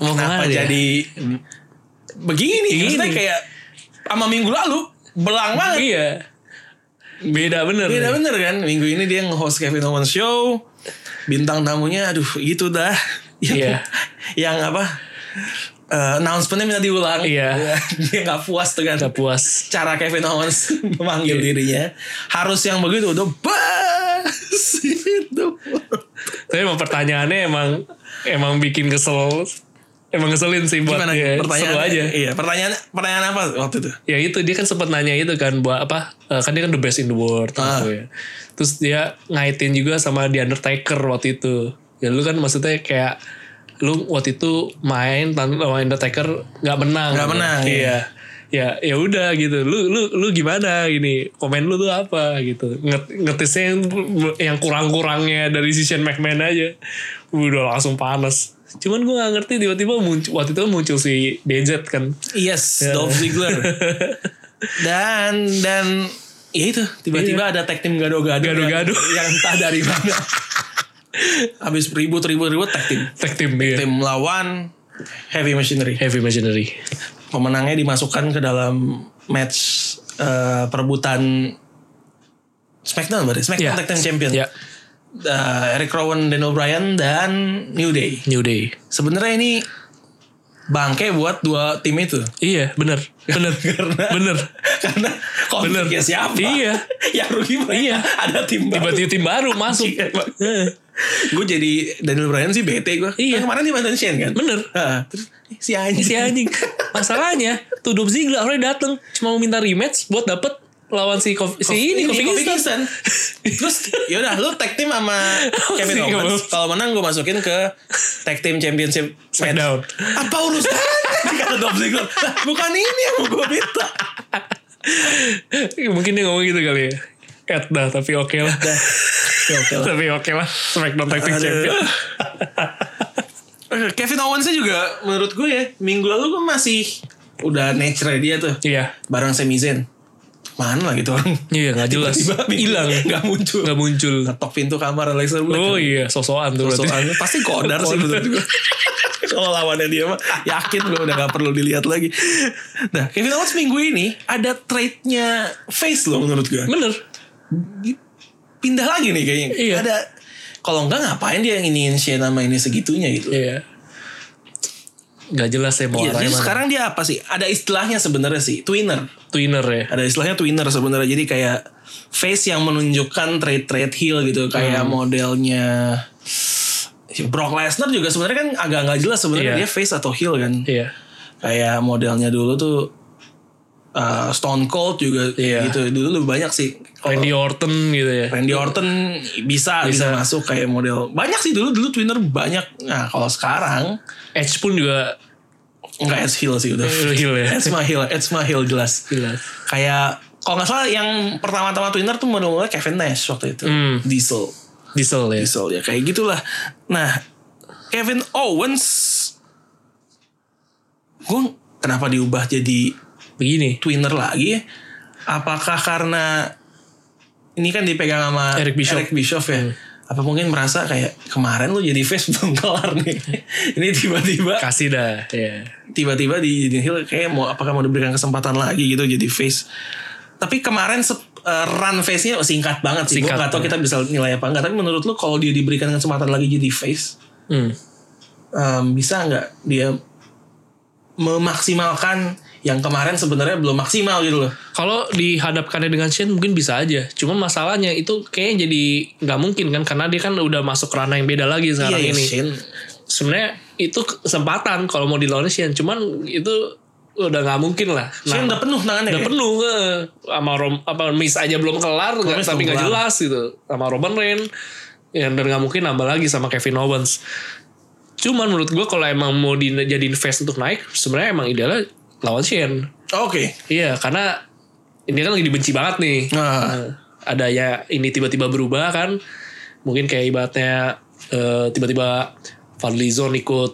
mau kenapa ke mana dia jadi begini? Begini. Maksudnya kayak sama minggu lalu belang banget. iya beda bener Beda bener kan? Minggu ini dia nge-host Kevin Owens Show. Bintang tamunya Aduh itu dah. Yang, Iya. *laughs* yang apa? Eh, Announcementnya minta diulang. Iya. *laughs* Dia gak puas dengan Gak puas. Cara Kevin Owens *laughs* Memanggil Iya. dirinya. Harus yang begitu Udah bas. Itu. Tapi emang pertanyaannya emang emang bikin kesel emang ngeselin sih buat Gimana? dia pertanyaan seru aja. Iya pertanyaan Pertanyaan apa waktu itu? Ya itu dia kan sempat nanya itu kan buat apa eh, kan dia kan the best in the world Ah. gitu ya. Terus dia ngaitin juga sama The Undertaker waktu itu. Ya lu kan maksudnya kayak lu waktu itu main tanpa Undertaker nggak menang. Nggak menang, iya. Ya ya udah gitu. Lu lu lu gimana gini komen lu tuh apa gitu. Nget, ngetisnya yang, yang kurang-kurangnya dari si Shane McMahon aja. Udah langsung panas cuman gue gak ngerti tiba-tiba muncul waktu itu muncul si DZ kan Yes Dolph Ziggler *laughs* Dan Dan Ya itu Tiba-tiba ada tag team gado-gado Iya. Gado-gado. Yang, yang entah dari mana Habis ribut-ribut-ribut tag team tag team iya. tim lawan Heavy Machinery. Heavy Machinery. Pemenangnya dimasukkan ke dalam match eh, perebutan SmackDown berarti SmackDown Ya. Tag Team Champion. Ya, Eh, Eric Rowan, Daniel Bryan dan New Day. New Day. Sebenarnya ini bangke buat dua tim itu. Iya, bener. Bener. *laughs* Karena bener. karena konfliknya siapa? Iya. *laughs* Yang rugi mereka. Iya. Ada tim baru. Tiba-tiba tim baru masuk. Iya, Pak. gue jadi Daniel Bryan sih bete gue. Iya. Kan kemarin dia bantuin Shane kan. Bener. Ah, terus si anjing. si anjing. *laughs* Masalahnya, tuh Ziggler awalnya dateng cuma mau minta rematch buat dapet lawan si Kof- si ini Kofi Kingston. *laughs* Terus yaudah lu tag team sama *laughs* Kevin Owens. Kalau menang gue masukin ke tag team championship. Smackdown. Apa urusannya? *laughs* Kata Dolph Ziggler. "Lah, Bukan ini yang mau gue minta. Mungkin dia ngomong gitu kali ya. Ed dah, tapi oke lah. Ya oke lah. tapi oke lah. Smackdown Tag Team. Champion. Eh, Kevin Owens juga menurut gue ya minggu lalu gue masih udah nature dia tuh Iya. bareng Sami Zayn. Mana gitu orang. Iya, gak jelas. *laughs* Tiba-tiba Hilang. Gak muncul. Gak muncul. Ngetok pintu kamar Alexa Bliss. Oh iya, sosokan tuh berarti. Soalnya pasti kodar sih menurut gue. Kalau *laughs* lawannya dia mah yakin gue udah gak perlu dilihat lagi. Nah Kevin Owens minggu ini ada trade-nya face loh menurut gue. Bener. Pindah lagi nih kayaknya. Iya. Ada kalau enggak ngapain dia yang iniin Shane nama ini segitunya gitu. Iya. Gak jelas ya mau Iya, arahnya jadi mana. sekarang dia apa sih? Ada istilahnya sebenarnya sih, twinner. Twinner ya. Ada istilahnya twinner sebenarnya. Jadi kayak face yang menunjukkan trade-trade heel gitu, kayak Hmm. modelnya Brock Lesnar juga sebenarnya kan agak nggak jelas sebenarnya Iya. dia face atau heel kan. Iya. Kayak modelnya dulu tuh uh, Stone Cold juga Iya. gitu. Dulu lebih banyak sih. Kalau Randy Orton gitu ya. Randy Orton bisa, bisa Bisa. masuk kayak model banyak sih dulu dulu twinner banyak. Nah kalau sekarang Edge pun juga nggak Edge heel sih udah. heel ya. *laughs* Edge mah Edge mah heel jelas. Jelas. Kayak kalau nggak salah yang pertama-tama twinner tuh mulai Kevin Nash waktu itu. Hmm. Diesel, Diesel ya. Diesel ya kayak gitulah. Nah Kevin Owens, gue kenapa diubah jadi Begini. twinner lagi? Apakah karena ini kan dipegang sama Eric Bischoff. ya. Apa mungkin merasa kayak kemarin lu jadi face belum kelar nih. *laughs* ini tiba-tiba Kasih dah. Ya. tiba-tiba di Hill kayak mau apakah mau diberikan kesempatan lagi gitu jadi face. Tapi kemarin eh, run face-nya singkat banget sih. Gue gak tau kita bisa nilai apa enggak. Tapi menurut lu kalau dia diberikan kesempatan lagi jadi face, Hmm. em, bisa nggak dia memaksimalkan yang kemarin sebenarnya belum maksimal gitu loh. Kalau dihadapkannya dengan Shane mungkin bisa aja. Cuma masalahnya itu kayaknya jadi nggak mungkin kan karena dia kan udah masuk ranah yang beda lagi sekarang iya, ini. Shane. Sebenarnya itu kesempatan kalau mau dilawan Shane. Cuman itu udah nggak mungkin lah. Shane udah penuh tangannya. udah kayak. penuh eh. sama Rom, apa Miss aja belum kelar nggak- Miss tapi nggak jelas gitu sama Roman Reigns ya, dan nggak mungkin nambah lagi sama Kevin Owens cuman menurut gue kalau emang mau dijadiin face untuk naik sebenarnya emang idealnya lawan Shane Oke. iya karena ini kan lagi dibenci banget nih Nah, Nah, ada ya ini tiba-tiba berubah kan mungkin kayak ibaratnya eh, tiba-tiba Fadlizon ikut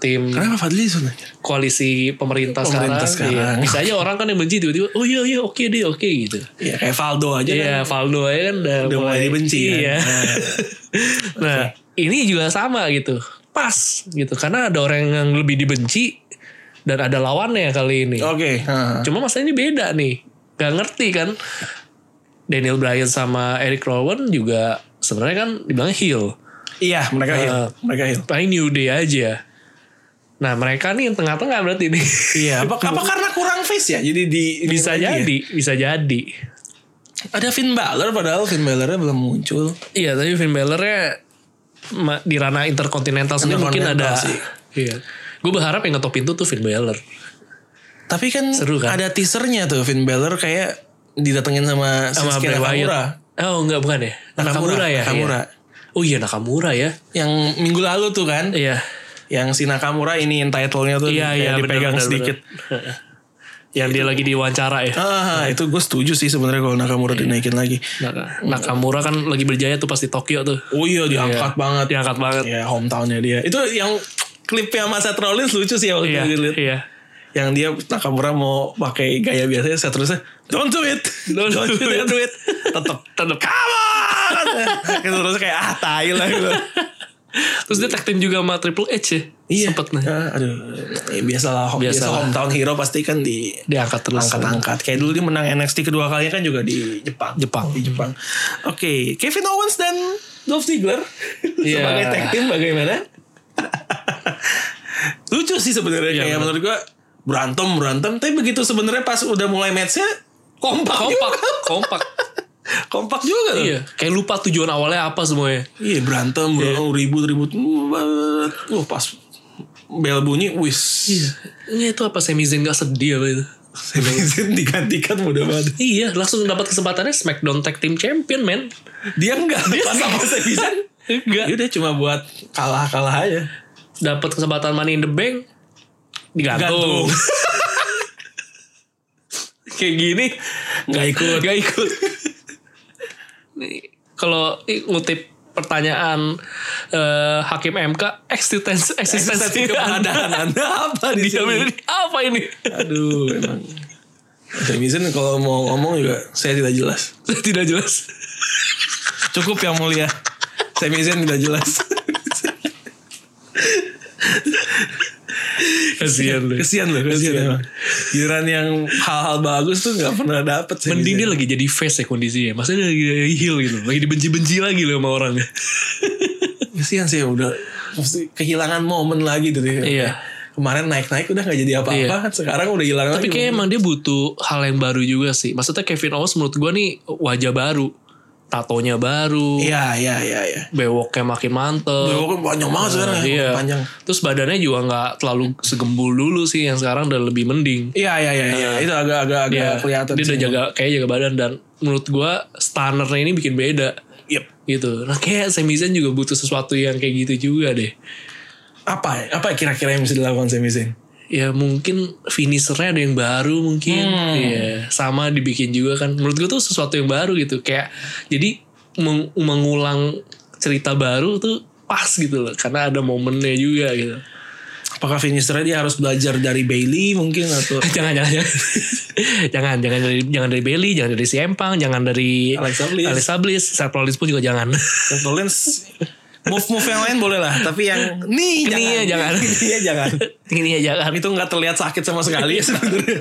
tim kenapa Fadlizon koalisi pemerintah, Pemerintah sekarang, sekarang. Iya. bisa aja orang kan yang benci tiba-tiba oh iya iya oke deh oke gitu Iya kayak Valdo aja Iya, kan. Valdo aja kan udah, Udah mulai dibenci kan. Iya. *laughs* nah, ini juga sama gitu. Pas gitu. Karena ada orang yang lebih dibenci dan ada lawannya kali ini. Oke. nah. Cuma masalahnya ini beda nih. Gak ngerti kan. Daniel Bryan sama Eric Rowan juga sebenarnya kan dibilang heel. Iya mereka heal. Eh, mereka heal. Paling New Day aja. Nah mereka nih yang tengah-tengah berarti nih. Iya. *laughs* Apa, apa karena kurang face ya? Jadi di bisa ya? jadi, bisa jadi. Ada Finn Balor padahal Finn Balornya belum muncul. Iya, tapi Finn Balor-nya di ranah interkontinental sendiri mungkin ada. Sih. Iya. Gue berharap yang ngetop pintu tuh Finn Balor. Tapi kan, Seru kan? ada teasernya tuh Finn Balor kayak didatengin sama, Sama Shinsuke Wyatt. Nakamura. Oh enggak bukan ya? Nakamura, ya? Nakamura. Iya. Oh iya Nakamura ya. Yang minggu lalu tuh kan. Iya. Yang si Nakamura ini title-nya tuh Iya kayak iya dipegang benar, sedikit. benar. yang dia lagi diwawancara ya. Ah, itu gue setuju sih sebenarnya kalau Nakamura Iya. dinaikin lagi. Nak- Nakamura kan lagi berjaya tuh pas di Tokyo tuh. Oh iya diangkat Iya. banget. Diangkat banget. Ya hometownnya dia. Itu yang klipnya sama Seth Rollins lucu sih waktu Iya. itu. Iya. Yang dia Nakamura mau pakai gaya biasanya Seth Rollins don't do it. *laughs* Don't do it. do it. Tetep. Tetep. Come on. *laughs* Terus kayak ah tai lah gitu. Terus dia tag team juga sama Triple H ya. Iya. Sempet nih. Ah, aduh. Ya, biasalah. Biasa Biasalah. hometown hero pasti kan di Diangkat terus. angkat-angkat. Kayak dulu dia menang NXT kedua kalinya kan juga di Jepang. Jepang. Di Jepang. Oke, Kevin Owens dan Dolph Ziggler Iya. sebagai tag team bagaimana? *laughs* Lucu sih sebenarnya Iya, kayak bener. menurut gua berantem berantem tapi begitu sebenarnya pas udah mulai matchnya kompak Kompak. juga. Kompak. *laughs* kompak juga tuh. Iya, kayak lupa tujuan awalnya apa semuanya. Iya berantem, berantem ribut ribut. Wah pas bel bunyi, wis. Iya. Ini itu apa Sami Zayn gak sedih apa itu? Sami Zayn digantikan mudah banget. Iya, langsung dapat kesempatannya SmackDown Tag Team Champion, men. Dia enggak, dia pas sama Sami Zayn. Enggak. Dia udah cuma buat kalah-kalah aja. Dapat kesempatan Money in the Bank digantung. Gantung. *laughs* Kayak gini Nggak ikut. Gak ikut. Nih, kalau ngutip pertanyaan eh, hakim MK eksistensi eksistensi keberadaan Anda apa di *laughs* sini? ini apa ini? Aduh, emang. Sami Zayn kalau mau ngomong juga saya tidak jelas. *laughs* Tidak jelas. Cukup yang mulia. Zayn tidak jelas. Kasihan lu. Kesian loh, kesian emang. Giliran yang hal-hal bagus tuh nggak pernah dapet. Sami Mending dia lagi jadi face ya kondisinya. Maksudnya dia lagi heal gitu. Lagi dibenci-benci lagi loh sama orangnya. *laughs* Kesian sih udah mesti kehilangan momen lagi tuh dia. Iya. Kemarin naik-naik udah nggak jadi apa-apa. Sekarang udah hilang Tapi lagi. kayak emang dia butuh hal yang baru juga sih. Maksudnya Kevin Owens menurut gue nih wajah baru. Tatonya baru. Iya, iya, iya, iya. Bewoknya makin mantep. Bewok kan panjang banget sekarang ya. Iya. Panjang. Terus badannya juga nggak terlalu segembul dulu sih. Yang sekarang udah lebih mending. Iya, iya, iya, iya. Itu agak-agak agak Dia, kelihatan. dia udah sih. jaga kayak jaga badan dan menurut gua stunnernya ini bikin beda Yep. gitu. Nah kayak Sami Zayn juga butuh sesuatu yang kayak gitu juga deh. Apa ya? Apa kira-kira yang bisa dilakukan Sami Zayn? Ya mungkin finishernya ada yang baru mungkin. Hmm. Iya, sama dibikin juga kan. Menurut gua tuh sesuatu yang baru gitu. Kayak jadi meng- mengulang cerita baru tuh pas gitu loh. Karena ada momennya juga gitu. Apakah finishernya dia harus belajar dari Bailey mungkin atau *laughs* jangan jangan jangan *laughs* jangan jangan dari jangan dari Bailey jangan dari Siempang jangan dari Alexa Bliss. Alexa Bliss Seth Rollins pun juga jangan Seth Rollins move-move yang lain boleh lah, tapi yang nih Ini ya jangan. Ini ya jangan. ini ya jangan itu nggak terlihat sakit sama sekali ya *laughs* sebenarnya.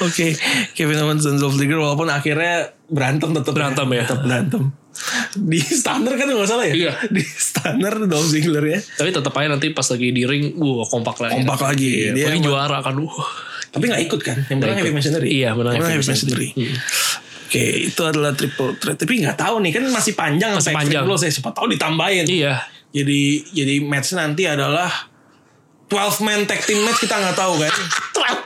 Oke, Kevin Owens dan Dolph Ziggler walaupun akhirnya berantem tetap Berantem ya. tetap berantem. Di stunner kan nggak salah ya? Iya. Di stunner Dolph Ziggler ya. tapi tetap aja nanti pas lagi di ring wah kompak lagi Kompak lagi. Iya, Dia juara kan wah Tapi nggak ikut kan? Yang menang Heavy. Machinery. Iya, menang Heavy Machinery. Oke, itu adalah triple threat. Tapi nggak tahu nih kan masih panjang Masih panjang. Extreme Rules ya. Siapa tahu ditambahin. iya Jadi jadi match nanti adalah 12 man tag team match kita nggak tahu kan. *laughs* Trapet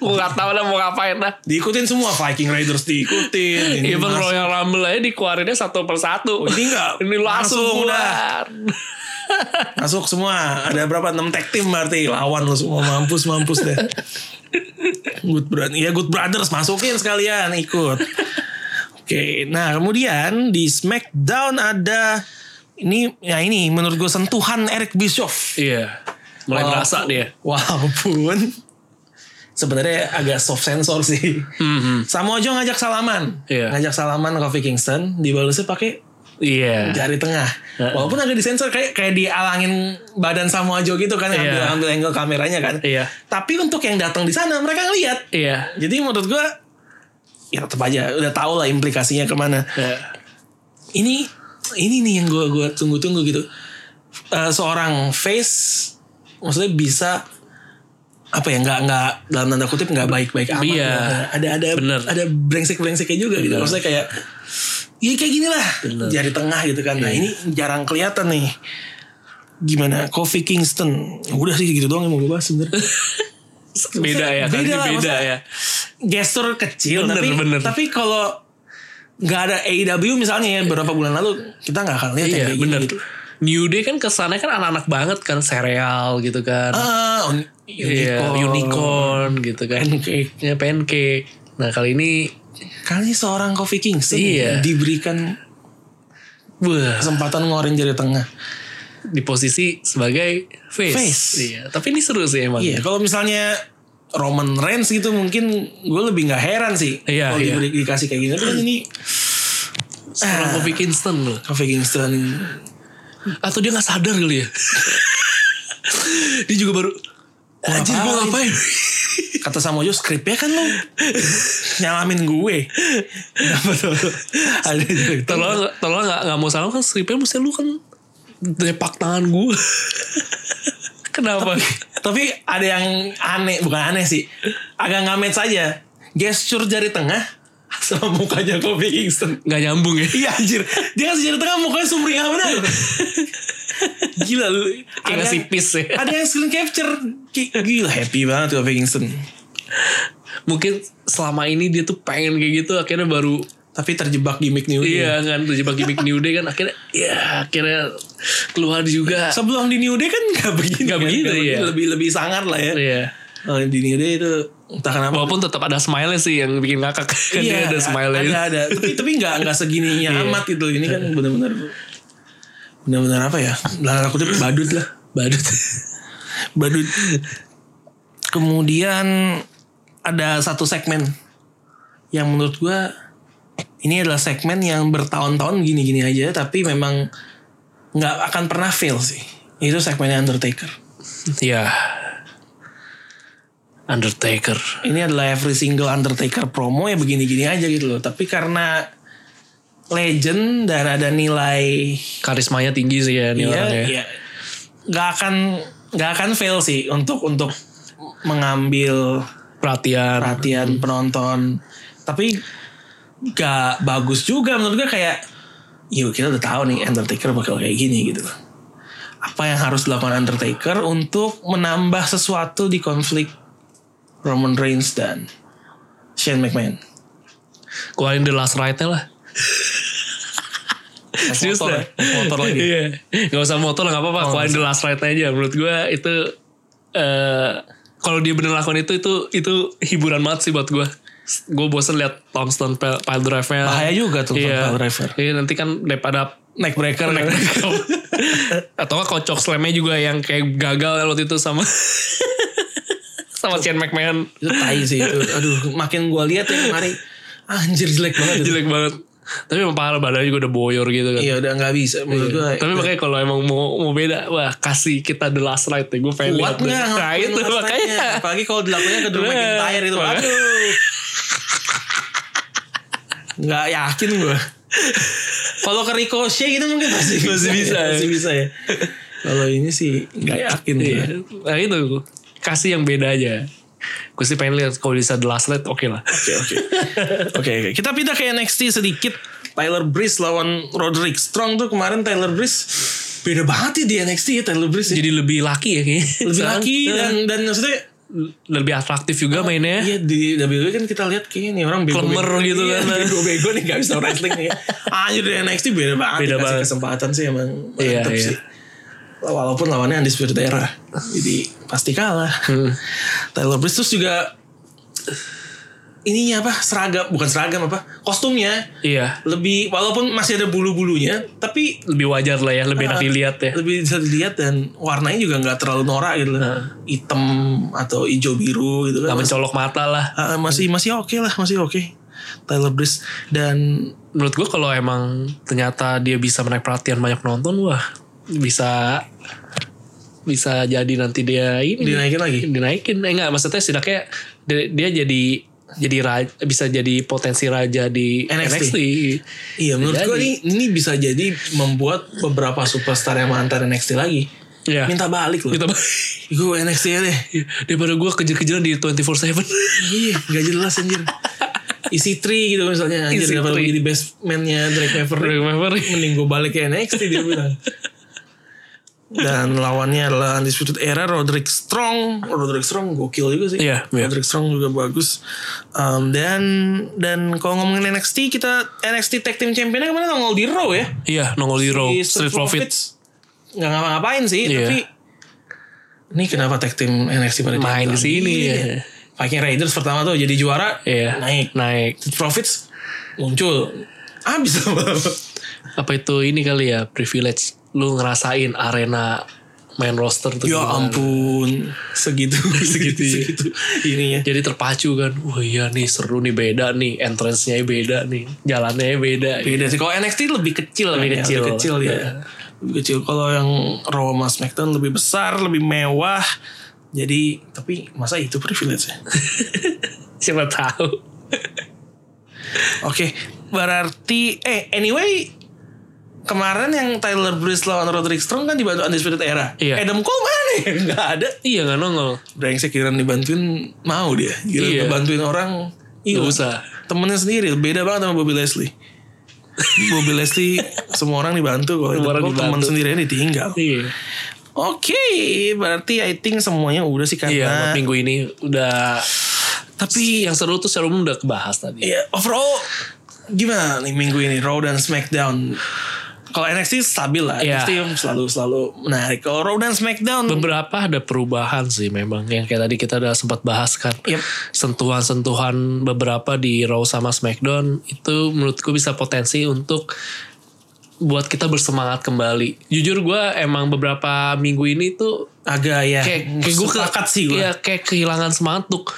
gue gak tau dah mau ngapain dah Diikutin semua Viking Raiders diikutin. Ini Even mas- Royal Rumble aja dikeluarinnya satu persatu. Oh, ini nggak? ini langsung, Langsung keluar. masuk semua. Ada berapa 6 tag team berarti lawan lu semua mampus mampus deh. Good Brothers, ya Good Brothers masukin sekalian ikut. Oke, nah kemudian di SmackDown ada ini ya ini menurut gue sentuhan Eric Bischoff. Iya. Mulai Walaupun- berasa dia. Walaupun sebenarnya agak soft sensor sih. Mhm. Samoa Joe ngajak salaman, Iya. ngajak salaman Kofi Kingston, dibalasnya pakai Iya. jari tengah. Heeh. Walaupun agak disensor kayak kayak dialangin badan Samoa Joe gitu kan, ambil, Iya. ambil angle kameranya kan. Iya. Tapi untuk yang datang di sana mereka ngeliat. Iya. Jadi menurut gua ya tetap aja udah tau lah implikasinya ke mana. Iya. Ini ini nih yang gua gua tunggu-tunggu gitu. Eh, seorang face maksudnya bisa apa ya nggak nggak dalam tanda kutip nggak baik-baik amat Iya. lah. ada ada Bener. ada brengsek-brengseknya juga gitu maksudnya kayak ya kayak gini lah Bener. jari tengah gitu kan nah Iya. ini jarang kelihatan nih gimana Kofi Kingston udah sih gitu doang yang mau gue bahas sebenernya *laughs* Beda ya. Kali ini lah, beda ya. gestur kecil Bener, tapi bener. tapi kalau nggak ada AEW misalnya ya beberapa bulan lalu kita nggak akan lihat Iya kayak bener. gitu. New Day kan kesannya kan anak-anak banget kan sereal gitu kan. Ah, Iya, unicorn gitu kan. Pancake. Ya pancake. Nah kali ini Kali seorang Kofi Kingston Iya. diberikan wah, kesempatan ngeluarin jari tengah. di posisi sebagai face. Face. Iya, tapi ini seru sih emang. Iya, kalau misalnya Roman Reigns gitu mungkin gue lebih nggak heran sih Iya, kalau iya. diberi dikasih kayak gini. Tapi kan ini Seorang Ah. Kofi Kingston loh. Kofi Kingston Atau dia gak sadar kali ya. *laughs* dia juga baru Anjir gue ngapain?" kata Samoa Joe skripnya kan lo nyalamin gue. Ada. Tolong tolong gak, gak mau salah kan skripnya mesti lu kan depak tangan gue. Kenapa? Tapi ada yang aneh, bukan aneh sih. Agak ngamet saja. Gesture jari tengah sama mukanya Kofi Kingston. Gak nyambung ya. Iya anjir. Dia kasih jari tengah mukanya sumringah bener. *laughs* Gila lu. Kayak ngasih peace ya. Ada yang screen capture. Gila happy banget Kofi Kingston. Mungkin selama ini dia tuh pengen kayak gitu akhirnya baru Tapi terjebak gimmick New Day. Iya kan terjebak gimmick New Day kan akhirnya ya akhirnya keluar juga. Sebelum di New Day kan gak begini. Nggak kan? begitu, iya. Lebih lebih sangar lah ya. Iya. Kalau di New Day itu entah kenapa. Walaupun tetap ada smile sih yang bikin ngakak *laughs* kan dia ada smile ada, ada. Tapi tapi nggak nggak segininya Iya. amat gitu. Ini kan benar-benar benar-benar apa ya? Dalam aku kutip badut lah. badut. *laughs* Badut. Kemudian ada satu segmen yang menurut gua ini adalah segmen yang bertahun-tahun gini-gini aja tapi memang nggak akan pernah fail sih. Itu segmennya Undertaker. ya. Undertaker. Ini adalah every single Undertaker promo ya begini-gini aja gitu loh. Tapi karena legend dan ada nilai Karismanya tinggi sih ya ini Iya, orang ya. iya. Nggak akan nggak akan fail sih untuk untuk mengambil Perhatian. perhatian penonton. Tapi gak bagus juga menurut gue kayak yuk kita udah tahu nih Undertaker bakal kayak gini gitu. Apa yang harus dilakukan Undertaker untuk menambah sesuatu di konflik Roman Reigns dan Shane McMahon. Keluarin The Last Ride-nya lah. *laughs* Serius motor ya? Motor lagi. Iya. Gak usah motor lah gak apa-apa. Oh, Keluarin The Last Ride aja. Menurut gue itu. eh kalau dia bener lakukan itu itu itu hiburan banget sih buat gue. Gue bosen liat Tombstone Pile Drive-nya. Bahaya juga tuh Iya. Pile Driver. Iya nanti kan daripada neck breaker neck breaker. *laughs* Atau nggak kocok slamnya juga yang kayak gagal waktu itu sama *laughs* sama Shane McMahon. itu tai sih itu. Aduh, makin gua lihat ya kemarin anjir jelek banget. Jelek banget. Tapi emang parah badannya juga udah boyor gitu kan. Iya udah nggak bisa menurut gua. Tapi makanya kalau emang mau mau beda, wah kasih kita the last ride deh. Gue pengen kuat nggak Nah ngelakuin itu makanya. apalagi kalau dilakukannya ke Drew Nah, McIntyre itu aduh nggak yakin gue kalau ke Ricochet gitu mungkin masih Masih bisa ya. masih bisa ya kalau ini sih nggak yakin Iya. gue Nah itu kasih yang beda aja. Gue sih pengen lihat kalau bisa the last ride oke lah. Oke oke. Oke oke. Kita pindah ke NXT sedikit. Tyler Breeze lawan Roderick Strong tuh kemarin Tyler Breeze beda banget ya di NXT ya Tyler Breeze. ya. Jadi lebih laki ya kayaknya. Lebih laki dan dan maksudnya lebih atraktif juga mainnya. Iya di WWE kan kita lihat kayaknya nih orang bego Klemer gitu kan. *laughs* Bego-bego nih gak bisa wrestling nih. Anjir di NXT beda banget. Beda banget. kesempatan sih emang Iya, iya. sih. Walaupun lawannya Undisputed Era. Jadi pasti kalah. Hmm. Tyler Breeze terus juga ininya apa seragam bukan seragam apa kostumnya Iya. lebih walaupun masih ada bulu-bulunya tapi Lebih wajar lah ya, lebih enak dilihat ya. lebih bisa dilihat dan warnanya juga nggak terlalu norak gitu loh. hitam atau hijau biru gitu Gak kan mencolok mata lah. Ah, masih masih oke lah masih oke Tyler Breeze dan Menurut gue kalau emang ternyata dia bisa menaik perhatian banyak penonton, wah bisa bisa jadi nanti dia ini dinaikin lagi dinaikin eh enggak maksudnya setidaknya dia, dia jadi jadi raja, bisa jadi potensi raja di NXT. NXT. iya menurut gue ini ini bisa jadi membuat beberapa superstar yang mantan NXT lagi Iya. minta balik loh Kita *laughs* gue NXT ya deh daripada gue kejar-kejaran di 24/7. iya nggak jelas anjir isi tree gitu misalnya anjir daripada three. jadi best man-nya Drake Maverick Drake Maverick. mending gue balik ke NXT dia bilang *laughs* dan lawannya adalah Undisputed Era Roderick Strong Roderick Strong gokil juga sih Iya, iya. Roderick Strong juga bagus Um, dan dan kalau ngomongin NXT kita NXT Tag Team Championnya kemarin nongol di Raw ya Iya, nongol di Raw, Di Street Profits. nggak ngapa-ngapain sih Iya. tapi ini kenapa tag team NXT pada Main di sini ya. Viking Raiders pertama tuh jadi juara Iya. naik Naik. Street Profits muncul habis Apa itu ini kali ya privilege lu ngerasain arena main roster tuh ya gimana. ampun segitu *laughs* segitu segitu ininya Jadi terpacu kan. Wah iya nih seru nih beda nih. Entrance-nya beda nih. Jalannya beda. beda sih kalau NXT lebih kecil Lebih kan ya, kecil. lebih kecil ya Iya. lebih kecil kalau yang Raw sama SmackDown lebih besar lebih mewah jadi tapi masa itu privilege ya *laughs* Siapa tahu. Oke, berarti eh anyway kemarin yang Tyler Breeze lawan Roderick Strong kan dibantu Undisputed Era. Iya. Adam Cole mana ya? *laughs* Nggak ada. Iya gak nongol. Brengsek kira dibantuin mau dia. Kira Iya. bantuin orang Gak iya. usah. Temennya sendiri beda banget sama Bobby Leslie. *laughs* Bobby Leslie semua orang dibantu kalau Adam Cole teman sendirinya ditinggal. Iya. Oke, berarti I think semuanya udah sih Iya, karena minggu ini udah tapi yang seru tuh umum udah kebahas tadi. Iya, overall gimana nih minggu ini Raw dan SmackDown? Kalau NXT stabil lah, Iya. NXT selalu selalu menarik. Kalau Raw dan SmackDown, Beberapa ada perubahan sih memang yang kayak tadi kita udah sempat bahas kan. Yep. Sentuhan-sentuhan beberapa di Raw sama SmackDown itu menurutku bisa potensi untuk buat kita bersemangat kembali. Jujur gue emang beberapa minggu ini tuh agak ya kayak, kayak gue sih gue. Iya, kayak kehilangan semangat untuk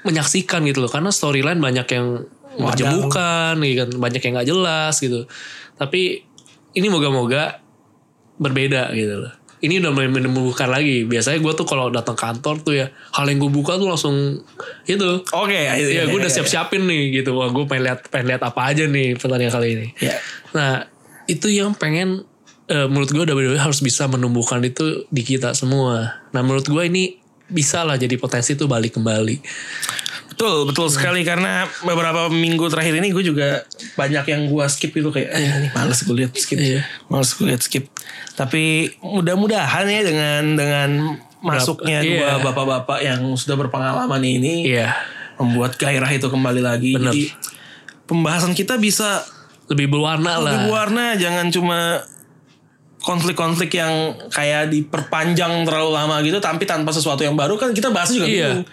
menyaksikan gitu loh karena storyline banyak yang menjemukan gitu kan banyak yang nggak jelas gitu tapi ini moga-moga berbeda gitu loh ini udah mulai menemukan lagi biasanya gue tuh kalau datang kantor tuh ya hal yang gue buka tuh langsung itu Oke, ya, itu Iya, ya, gue ya, udah ya. siap-siapin nih gitu. Wah, gue pengen lihat pengen lihat apa aja nih pertandingan kali ini. Ya. Nah, itu yang pengen eh, menurut gue WWE harus bisa menumbuhkan itu di kita semua. Nah, menurut gue ini bisa lah jadi potensi itu balik kembali. Betul, betul sekali karena beberapa minggu terakhir ini gue juga banyak yang gue skip itu kayak eh ini males gue lihat skip. Iya. Males gue lihat skip. Tapi mudah-mudahan ya dengan dengan masuknya iya. dua bapak-bapak yang sudah berpengalaman ini Iya, membuat gairah itu kembali lagi. Bener. Jadi pembahasan kita bisa lebih berwarna lah. lebih berwarna, jangan cuma konflik-konflik yang kayak diperpanjang terlalu lama gitu tapi tanpa sesuatu yang baru kan kita bahas juga Iya. bingung.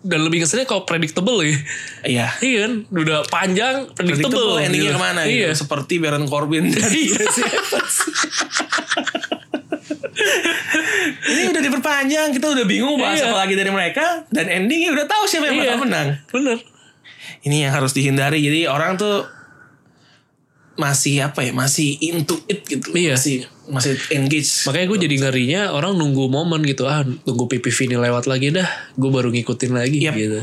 Dan lebih kesannya kalau predictable ya. Iya. Iya kan? Udah panjang, predictable. Predictable endingnya gitu. ke mana Iya. gitu. Seperti Baron Corbin *laughs* dan Evans. *laughs* Ini udah diperpanjang, kita udah bingung bahas Iya. apa lagi dari mereka dan endingnya udah tahu siapa yang Iya. bakal menang. Bener. Ini yang harus dihindari. Jadi orang tuh masih apa ya? Masih into it gitu. Iya. Masih masih engage. Makanya gue jadi ngerinya orang nunggu momen gitu. Ah tunggu PPV ini lewat lagi dah. Gue baru ngikutin lagi Yap. gitu.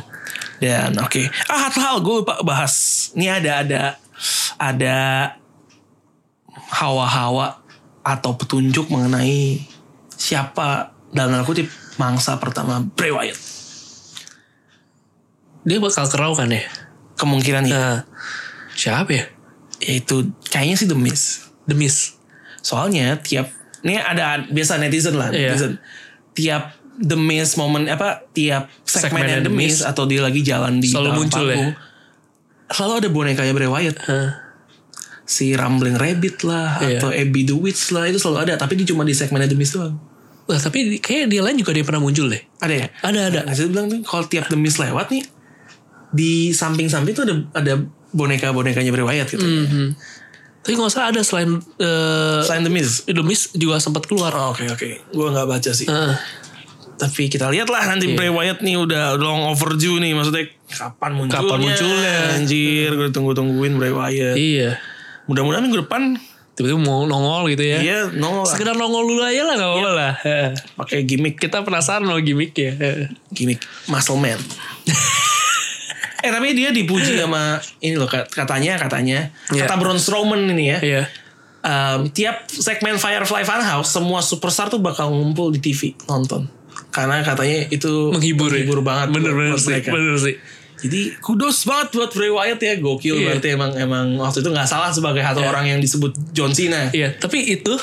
Dan oke. Ah, satu hal gue lupa bahas. Ini ada ada ada hawa-hawa atau petunjuk mengenai siapa dalam tanda kutip mangsa pertama Bray Wyatt. Dia bakal kerau kan ya? Kemungkinan ya, Nah, siapa ya? Yaitu kayaknya sih The Miz. Soalnya tiap ini ada biasa netizen lah, Iya. netizen. Tiap The momen apa tiap segmennya Segmennya The atau dia lagi jalan di Selalu muncul ya? panggung, Selalu ada bonekanya Bray Wyatt. Hah. si Rumbling Rabbit lah Iya. atau Abby the Witch lah itu selalu ada tapi dia cuma di segmen The Miz doang Wah, tapi kayak dia lain juga dia pernah muncul deh. ada ya Ada ada. nah saya bilang kalau tiap The lewat nih di samping-samping tuh ada ada boneka-bonekanya Bray Wyatt gitu Mhm. Tapi nggak salah ada selain eh selain The Miz The Miz juga sempat keluar. Oh, oke oke gue nggak baca sih Heeh. tapi kita lihat lah nanti Iya. Bray Wyatt nih udah long overdue nih maksudnya kapan munculnya Kapan munculnya? anjir gue tunggu-tungguin Bray Wyatt iya. mudah-mudahan minggu depan Tiba-tiba mau nongol gitu ya. dia nongol lah Sekedar nongol dulu aja lah gak apa-apa lah. Heeh. pakai gimmick Kita penasaran sama gimmicknya. Heeh. gimmick muscle man. *laughs* eh tapi dia dipuji sama ini loh kat- katanya katanya Iya. kata Braun Strowman ini ya. Iya. um, tiap segmen Firefly Funhouse semua superstar tuh bakal ngumpul di TV nonton. Karena katanya itu Menghibur, ya. banget Bener buat- bener buat sih. mereka. Bener sih. Jadi kudos banget buat Bray Wyatt ya gokil Iya. berarti emang emang waktu itu nggak salah sebagai satu Iya. orang yang disebut John Cena. Iya, tapi itu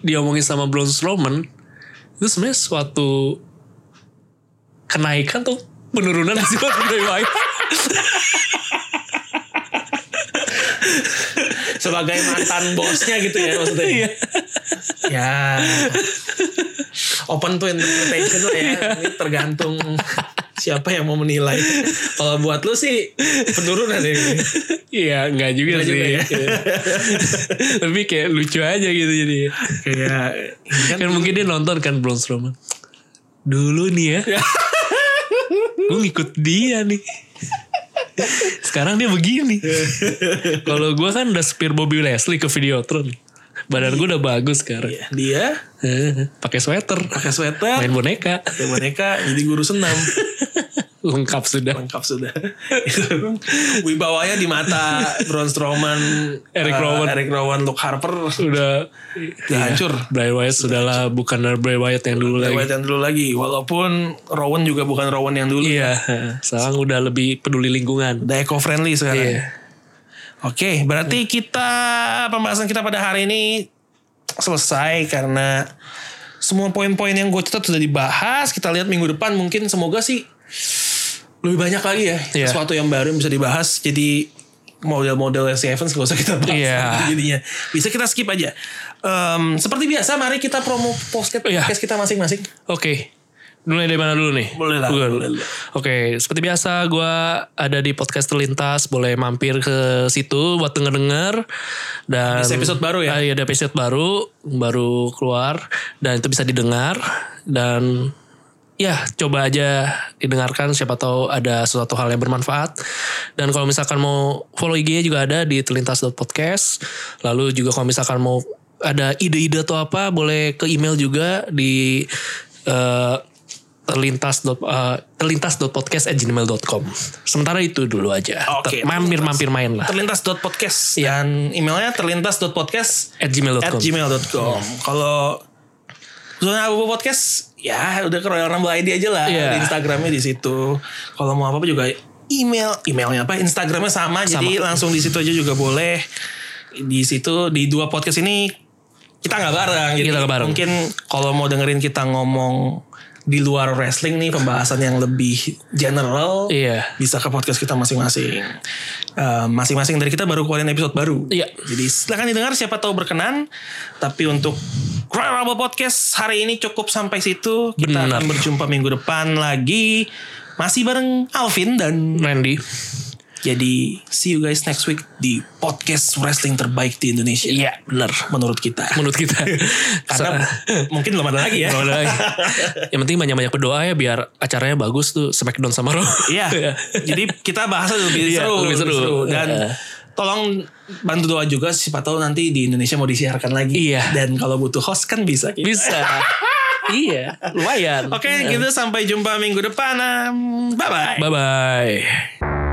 diomongin sama Braun Strowman itu sebenarnya suatu kenaikan tuh penurunan sih Bray Wyatt. Sebagai mantan bosnya gitu ya maksudnya. Iya. ya open to interpretation lah ya ini tergantung siapa yang mau menilai kalau buat lu sih penurunan ya Iya, enggak juga Nggak sih. juga ya. Tapi kayak lucu aja gitu jadi. kayak kan Kan mungkin dia nonton kan Braun Strowman. Dulu nih ya. *laughs* gue ngikut dia nih. Sekarang dia begini. Kalau gue kan udah spear Bobby Leslie ke Videotron. Badan gue udah bagus sekarang. Iya, dia Pakai sweater. pakai sweater Main boneka. pakai boneka jadi guru senam Lengkap sudah. lengkap sudah *laughs* wibawanya di mata Braun Strowman Eric eh, Rowan. Eric Rowan Luke Harper Udah. udah hancur Bray Wyatt sudahlah bukan Bray Wyatt yang dulu Bray lagi. Wyatt yang dulu lagi walaupun Rowan juga bukan Rowan yang dulu Iya. Sekarang udah lebih peduli lingkungan. udah eco friendly sekarang Iya. Oke, berarti kita pembahasan kita pada hari ini selesai karena semua poin-poin yang gue catat sudah dibahas. Kita lihat minggu depan mungkin semoga sih lebih banyak lagi ya Iya. sesuatu yang baru yang bisa dibahas. Jadi model-model si Evans gak usah kita bahas lagi jadinya. Bisa kita skip aja. Em, seperti biasa, mari kita promo podcast, Iya. podcast kita masing-masing. Oke. Mulai dari mana dulu nih? Boleh lah. Oke, seperti biasa gue ada di podcast terlintas, boleh mampir ke situ buat denger-denger dan Bisa episode baru ya? Ah, Iya, ada episode baru baru keluar dan itu bisa didengar dan ya coba aja didengarkan. Siapa tahu ada sesuatu hal yang bermanfaat. Dan kalau misalkan mau follow IG juga ada di terlintas.podcast lalu juga kalau misalkan mau ada ide-ide atau apa boleh ke email juga di eh, terlintas dot, eh, terlintas.podcast@gmail.com sementara itu dulu aja. Oke, Ter- mampir-mampir main lah. Terlintas.podcast dan emailnya terlintas.podcast at gmail.com at gmail.com. Kalau Zona Abu Podcast ya udah ke Royal Rumble ID aja lah Iya. di Instagramnya di situ. Kalau mau apa apa juga email emailnya apa Instagramnya sama, jadi langsung di situ aja juga boleh. Di situ di dua podcast ini kita nggak bareng. Kita nggak bareng. Mungkin kalau mau dengerin kita ngomong di luar wrestling nih pembahasan yang lebih general Iya. bisa ke podcast kita masing-masing. Eh, masing-masing dari kita baru keluarin episode baru. Iya. Jadi silahkan didengar siapa tahu berkenan. Tapi untuk Royal Rumble Podcast hari ini cukup sampai situ. Kita Benar. akan berjumpa minggu depan lagi. Masih bareng Alvin dan Randy. Jadi see you guys next week di podcast wrestling terbaik di Indonesia. Iya, benar. Menurut kita. Menurut kita. *laughs* Karena mungkin belum ada lagi ya. Belum ada lagi. Yang penting banyak-banyak berdoa ya biar acaranya bagus tuh Smackdown sama Raw. Iya. *laughs* Jadi kita bahas lebih Iya, seru, lebih seru. Dan Iya. tolong bantu doa juga siapa tahu nanti di Indonesia mau disiarkan lagi. Iya. Dan kalau butuh host kan bisa. kita. Bisa. *laughs* iya, lumayan. Oke, gitu sampai jumpa minggu depan. Bye bye. Bye bye.